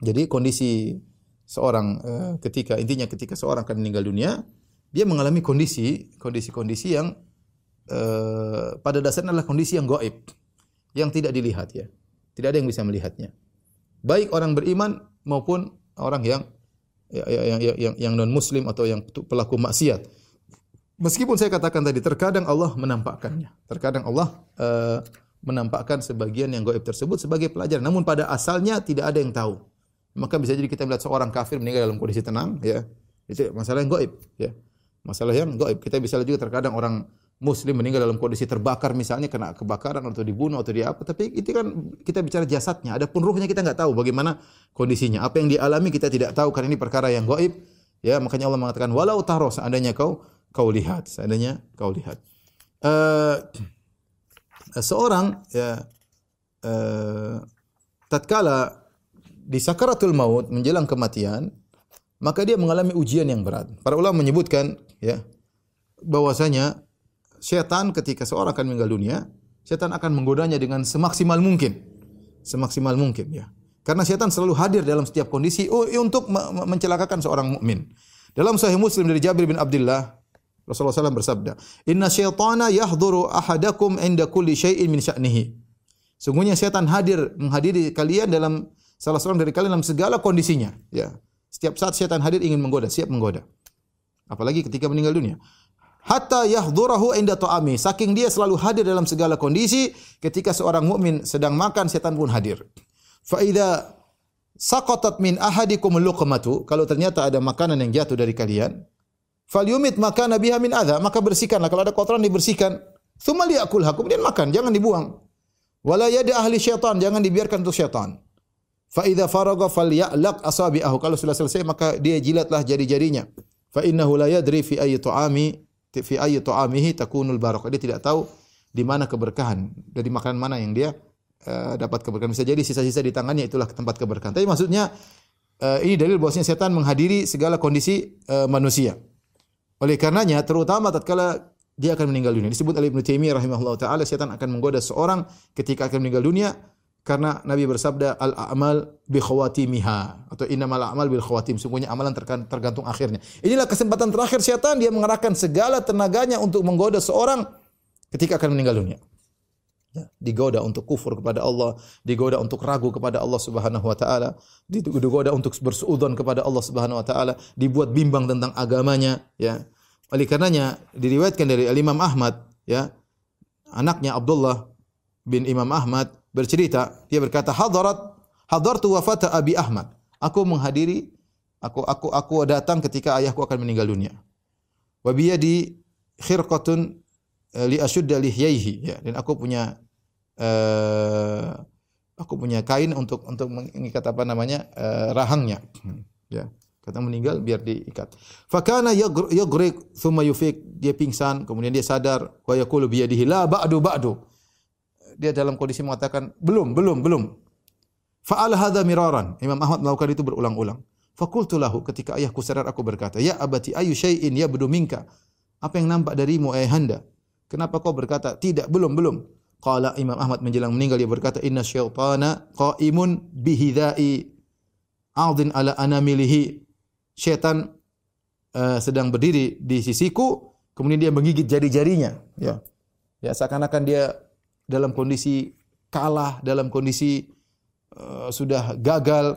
jadi kondisi seorang uh, ketika, intinya ketika seorang akan meninggal dunia, dia mengalami kondisi, kondisi-kondisi yang uh, pada dasarnya adalah kondisi yang goib yang tidak dilihat ya. Tidak ada yang bisa melihatnya. Baik orang beriman maupun orang yang ya, ya, yang yang, yang, yang non muslim atau yang pelaku maksiat. Meskipun saya katakan tadi terkadang Allah menampakkannya. Terkadang Allah uh, menampakkan sebagian yang gaib tersebut sebagai pelajaran. Namun pada asalnya tidak ada yang tahu. Maka bisa jadi kita melihat seorang kafir meninggal dalam kondisi tenang ya. Itu masalah yang gaib ya. Masalah yang gaib. Kita bisa lihat juga terkadang orang muslim meninggal dalam kondisi terbakar misalnya kena kebakaran atau dibunuh atau di apa. Tapi itu kan kita bicara jasadnya. Adapun ruhnya kita nggak tahu bagaimana kondisinya. Apa yang dialami kita tidak tahu karena ini perkara yang gaib. Ya makanya Allah mengatakan walau taro seandainya kau kau lihat. Seandainya kau lihat. Uh, seorang ya uh, tatkala di sakaratul maut menjelang kematian maka dia mengalami ujian yang berat. Para ulama menyebutkan ya bahwasanya setan ketika seorang akan meninggal dunia, setan akan menggodanya dengan semaksimal mungkin. Semaksimal mungkin ya. Karena setan selalu hadir dalam setiap kondisi untuk mencelakakan seorang mukmin. Dalam Sahih Muslim dari Jabir bin Abdullah, Rasulullah SAW bersabda, Inna syaitana yahduru ahadakum inda kulli syai'in min sya'nihi. Sungguhnya setan hadir menghadiri kalian dalam salah seorang dari kalian dalam segala kondisinya. Ya, setiap saat setan hadir ingin menggoda, siap menggoda. Apalagi ketika meninggal dunia hatta yahdurahu inda ta'ami. Saking dia selalu hadir dalam segala kondisi, ketika seorang mukmin sedang makan, setan pun hadir. Fa idza saqatat min ahadikum luqmatu, kalau ternyata ada makanan yang jatuh dari kalian, falyumit makana biha min adha, maka bersihkanlah. Kalau ada kotoran dibersihkan. Tsumma liyakulha, kemudian makan, jangan dibuang. Wala yada ahli syaitan, jangan dibiarkan untuk syaitan. Fa idza faraga falya'laq asabi'ahu. Kalau sudah selesai maka dia jilatlah jari-jarinya. Fa innahu la yadri fi ayyi ta'ami fi ayyi ta'amihi takunul barakah. Dia tidak tahu di mana keberkahan dari makanan mana yang dia uh, dapat keberkahan. Bisa jadi sisa-sisa di tangannya itulah tempat keberkahan. Tapi maksudnya uh, ini dalil bahwasanya setan menghadiri segala kondisi uh, manusia. Oleh karenanya terutama tatkala dia akan meninggal dunia. Disebut oleh Ibnu Taimiyah rahimahullah taala setan akan menggoda seorang ketika akan meninggal dunia karena Nabi bersabda al amal bi khawatimiha atau innamal a'mal bil khawatim sungguhnya amalan tergantung akhirnya. Inilah kesempatan terakhir syaitan dia mengerahkan segala tenaganya untuk menggoda seorang ketika akan meninggal dunia. Ya, digoda untuk kufur kepada Allah, digoda untuk ragu kepada Allah Subhanahu wa taala, digoda untuk bersuudzon kepada Allah Subhanahu wa taala, dibuat bimbang tentang agamanya, ya. Oleh karenanya diriwayatkan dari Imam Ahmad, ya. Anaknya Abdullah bin Imam Ahmad bercerita, dia berkata, "Hadarat hadartu wafata Abi Ahmad." Aku menghadiri aku aku aku datang ketika ayahku akan meninggal dunia. Wa biyadi khirqatun Eh, li asyudda lihyaihi. Ya dan aku punya uh, aku punya kain untuk untuk mengikat apa namanya uh, rahangnya. Ya kata meninggal biar diikat. Fakana yagriq thumma yufik. Dia pingsan kemudian dia sadar wa yaqulu bi yadihi la ba'du ba'du dia dalam kondisi mengatakan belum belum belum fa'al hadza miraran Imam Ahmad melakukan itu berulang-ulang fakultu lahu ketika ayahku sadar aku berkata ya abati ayu syai'in yabdu minka apa yang nampak darimu ayahanda Kenapa kau berkata tidak belum belum? Qala Imam Ahmad menjelang meninggal dia berkata inna syaitana qaimun bihidai a'din ala anamilihi. Syaitan uh, sedang berdiri di sisiku kemudian dia menggigit jari-jarinya ya. Ya seakan-akan dia dalam kondisi kalah, dalam kondisi uh, sudah gagal.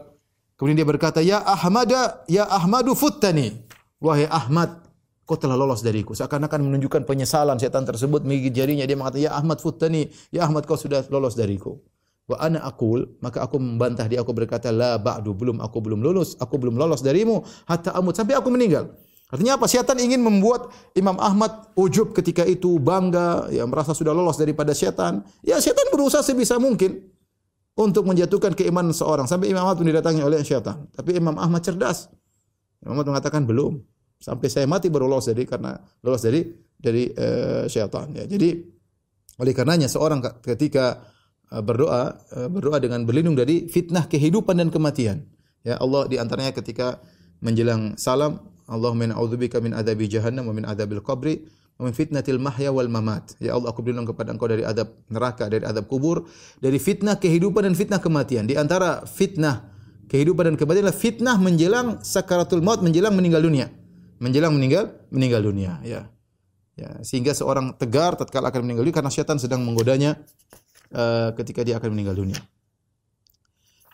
Kemudian dia berkata, "Ya Ahmada, ya Ahmadu futtani." Wahai Ahmad, kau telah lolos dariku. Seakan-akan menunjukkan penyesalan setan tersebut menggigit jarinya dia mengatakan, "Ya Ahmad futani, ya Ahmad kau sudah lolos dariku." Wa ana aqul, maka aku membantah dia aku berkata, "La ba'du, belum aku belum lulus, aku belum lolos darimu hatta amut sampai aku meninggal." Artinya apa? Setan ingin membuat Imam Ahmad ujub ketika itu bangga, ya merasa sudah lolos daripada setan. Ya setan berusaha sebisa mungkin untuk menjatuhkan keimanan seorang sampai Imam Ahmad pun didatangi oleh setan. Tapi Imam Ahmad cerdas. Imam Ahmad mengatakan belum sampai saya mati baru lolos dari karena lolos dari dari uh, syaitan ya. Jadi oleh karenanya seorang ketika uh, berdoa uh, berdoa dengan berlindung dari fitnah kehidupan dan kematian. Ya Allah di antaranya ketika menjelang salam Allahumma a'udzubika min adzabi jahannam wa min adzabil qabri wa min fitnatil mahya wal mamat. Ya Allah aku berlindung kepada Engkau dari adab neraka, dari adab kubur, dari fitnah kehidupan dan fitnah kematian. Di antara fitnah kehidupan dan kematian adalah fitnah menjelang sakaratul maut, menjelang meninggal dunia menjelang meninggal meninggal dunia ya. Ya, sehingga seorang tegar tatkala akan meninggal dunia karena syaitan sedang menggodanya uh, ketika dia akan meninggal dunia.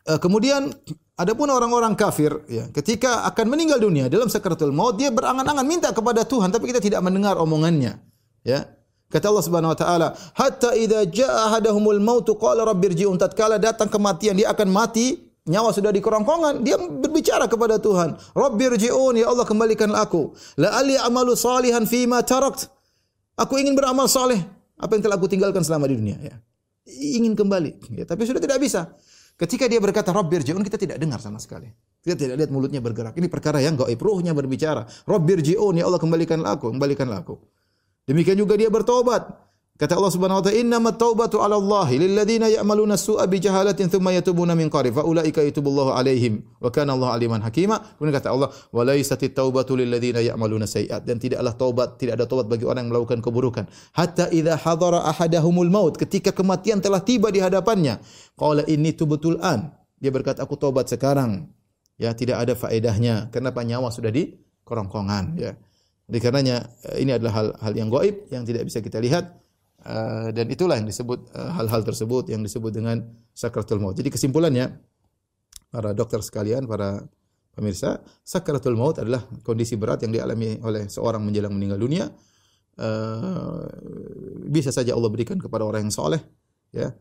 Uh, kemudian adapun orang-orang kafir ya, ketika akan meninggal dunia dalam sakaratul maut dia berangan-angan minta kepada Tuhan tapi kita tidak mendengar omongannya. Ya. Kata Allah Subhanahu wa taala, "Hatta idza jaa ahadahumul maut qala rabbirji'un." Tatkala datang kematian dia akan mati nyawa sudah di kerongkongan, dia berbicara kepada Tuhan. Rabbirji'un, ya Allah kembalikan aku. ali amalu salihan fima tarakt. Aku ingin beramal saleh apa yang telah aku tinggalkan selama di dunia ya. Ingin kembali, ya, tapi sudah tidak bisa. Ketika dia berkata Rabbirji'un kita tidak dengar sama sekali. Kita tidak lihat mulutnya bergerak. Ini perkara yang gaib, ruhnya berbicara. Rabbirji'un, ya Allah kembalikan aku, kembalikan aku. Demikian juga dia bertobat. Kata Allah Subhanahu wa taala, "Innamat taubatu 'ala Allah lil ladzina ya'maluna su'a bi jahalatin thumma yatubuna min qarib fa ulaika yatubullahu 'alaihim wa kana Allah 'aliman hakima." Kemudian kata Allah, "Wa laisatit taubatu lil ladzina ya'maluna sayi'at." Dan tidaklah taubat, tidak ada taubat bagi orang yang melakukan keburukan. Hatta idza hadara ahadahumul maut, ketika kematian telah tiba di hadapannya, qala inni tubtul an. Dia berkata, "Aku taubat sekarang." Ya, tidak ada faedahnya. Kenapa nyawa sudah di kerongkongan, ya. Oleh karenanya ini adalah hal hal yang gaib yang tidak bisa kita lihat Uh, dan itulah yang disebut eh, hal-hal uh, tersebut yang disebut dengan sakratul maut. Jadi kesimpulannya para dokter sekalian, para pemirsa, sakratul maut adalah kondisi berat yang dialami oleh seorang menjelang meninggal dunia. Uh, bisa saja Allah berikan kepada orang yang soleh, ya.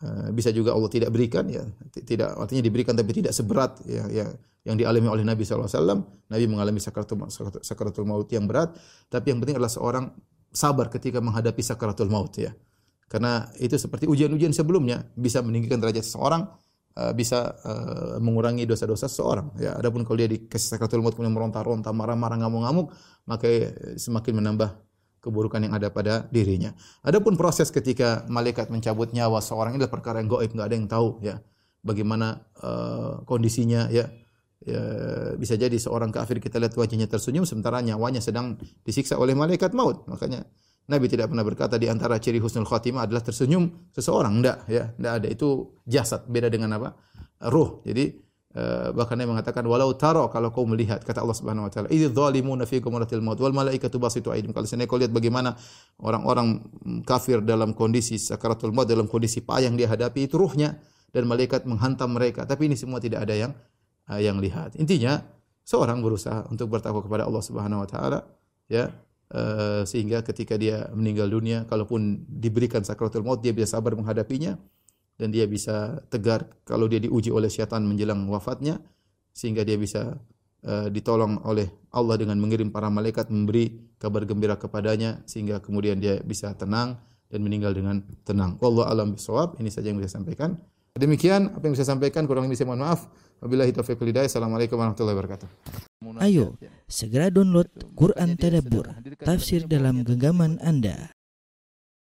Uh, bisa juga Allah tidak berikan, ya. Tidak artinya diberikan tapi tidak seberat ya, ya yang dialami oleh Nabi SAW. Nabi mengalami sakratul, sakratul maut yang berat, tapi yang penting adalah seorang sabar ketika menghadapi sakaratul maut ya. Karena itu seperti ujian-ujian sebelumnya bisa meninggikan derajat seseorang, uh, bisa uh, mengurangi dosa-dosa seseorang. Ya, adapun kalau dia di sakaratul maut kemudian meronta-ronta, marah-marah, ngamuk-ngamuk, maka semakin menambah keburukan yang ada pada dirinya. Adapun proses ketika malaikat mencabut nyawa seorang ini adalah perkara yang gaib, enggak ada yang tahu ya. Bagaimana uh, kondisinya ya ya, bisa jadi seorang kafir kita lihat wajahnya tersenyum sementara nyawanya sedang disiksa oleh malaikat maut. Makanya Nabi tidak pernah berkata di antara ciri husnul khatimah adalah tersenyum seseorang. Enggak, ya, enggak ada. Itu jasad, beda dengan apa? Ruh. Jadi Uh, bahkan dia mengatakan walau taro kalau kau melihat kata Allah Subhanahu wa taala idz zalimuna fi ghamratil maut wal malaikatu basitu aidim kalau seandainya kau lihat bagaimana orang-orang kafir dalam kondisi sakaratul maut dalam kondisi payah yang dia hadapi itu ruhnya dan malaikat menghantam mereka tapi ini semua tidak ada yang yang lihat intinya seorang berusaha untuk bertakwa kepada Allah Subhanahu wa taala ya uh, sehingga ketika dia meninggal dunia kalaupun diberikan sakaratul maut dia bisa sabar menghadapinya dan dia bisa tegar kalau dia diuji oleh syaitan menjelang wafatnya sehingga dia bisa uh, ditolong oleh Allah dengan mengirim para malaikat memberi kabar gembira kepadanya sehingga kemudian dia bisa tenang dan meninggal dengan tenang. Allah alam bisawab. Ini saja yang bisa sampaikan. Demikian apa yang bisa sampaikan kurang lebih saya mohon maaf. Wabillahi taufiq walhidayah. Assalamualaikum warahmatullahi wabarakatuh. Ayo, segera download Quran Tadabbur, tafsir dalam genggaman Anda.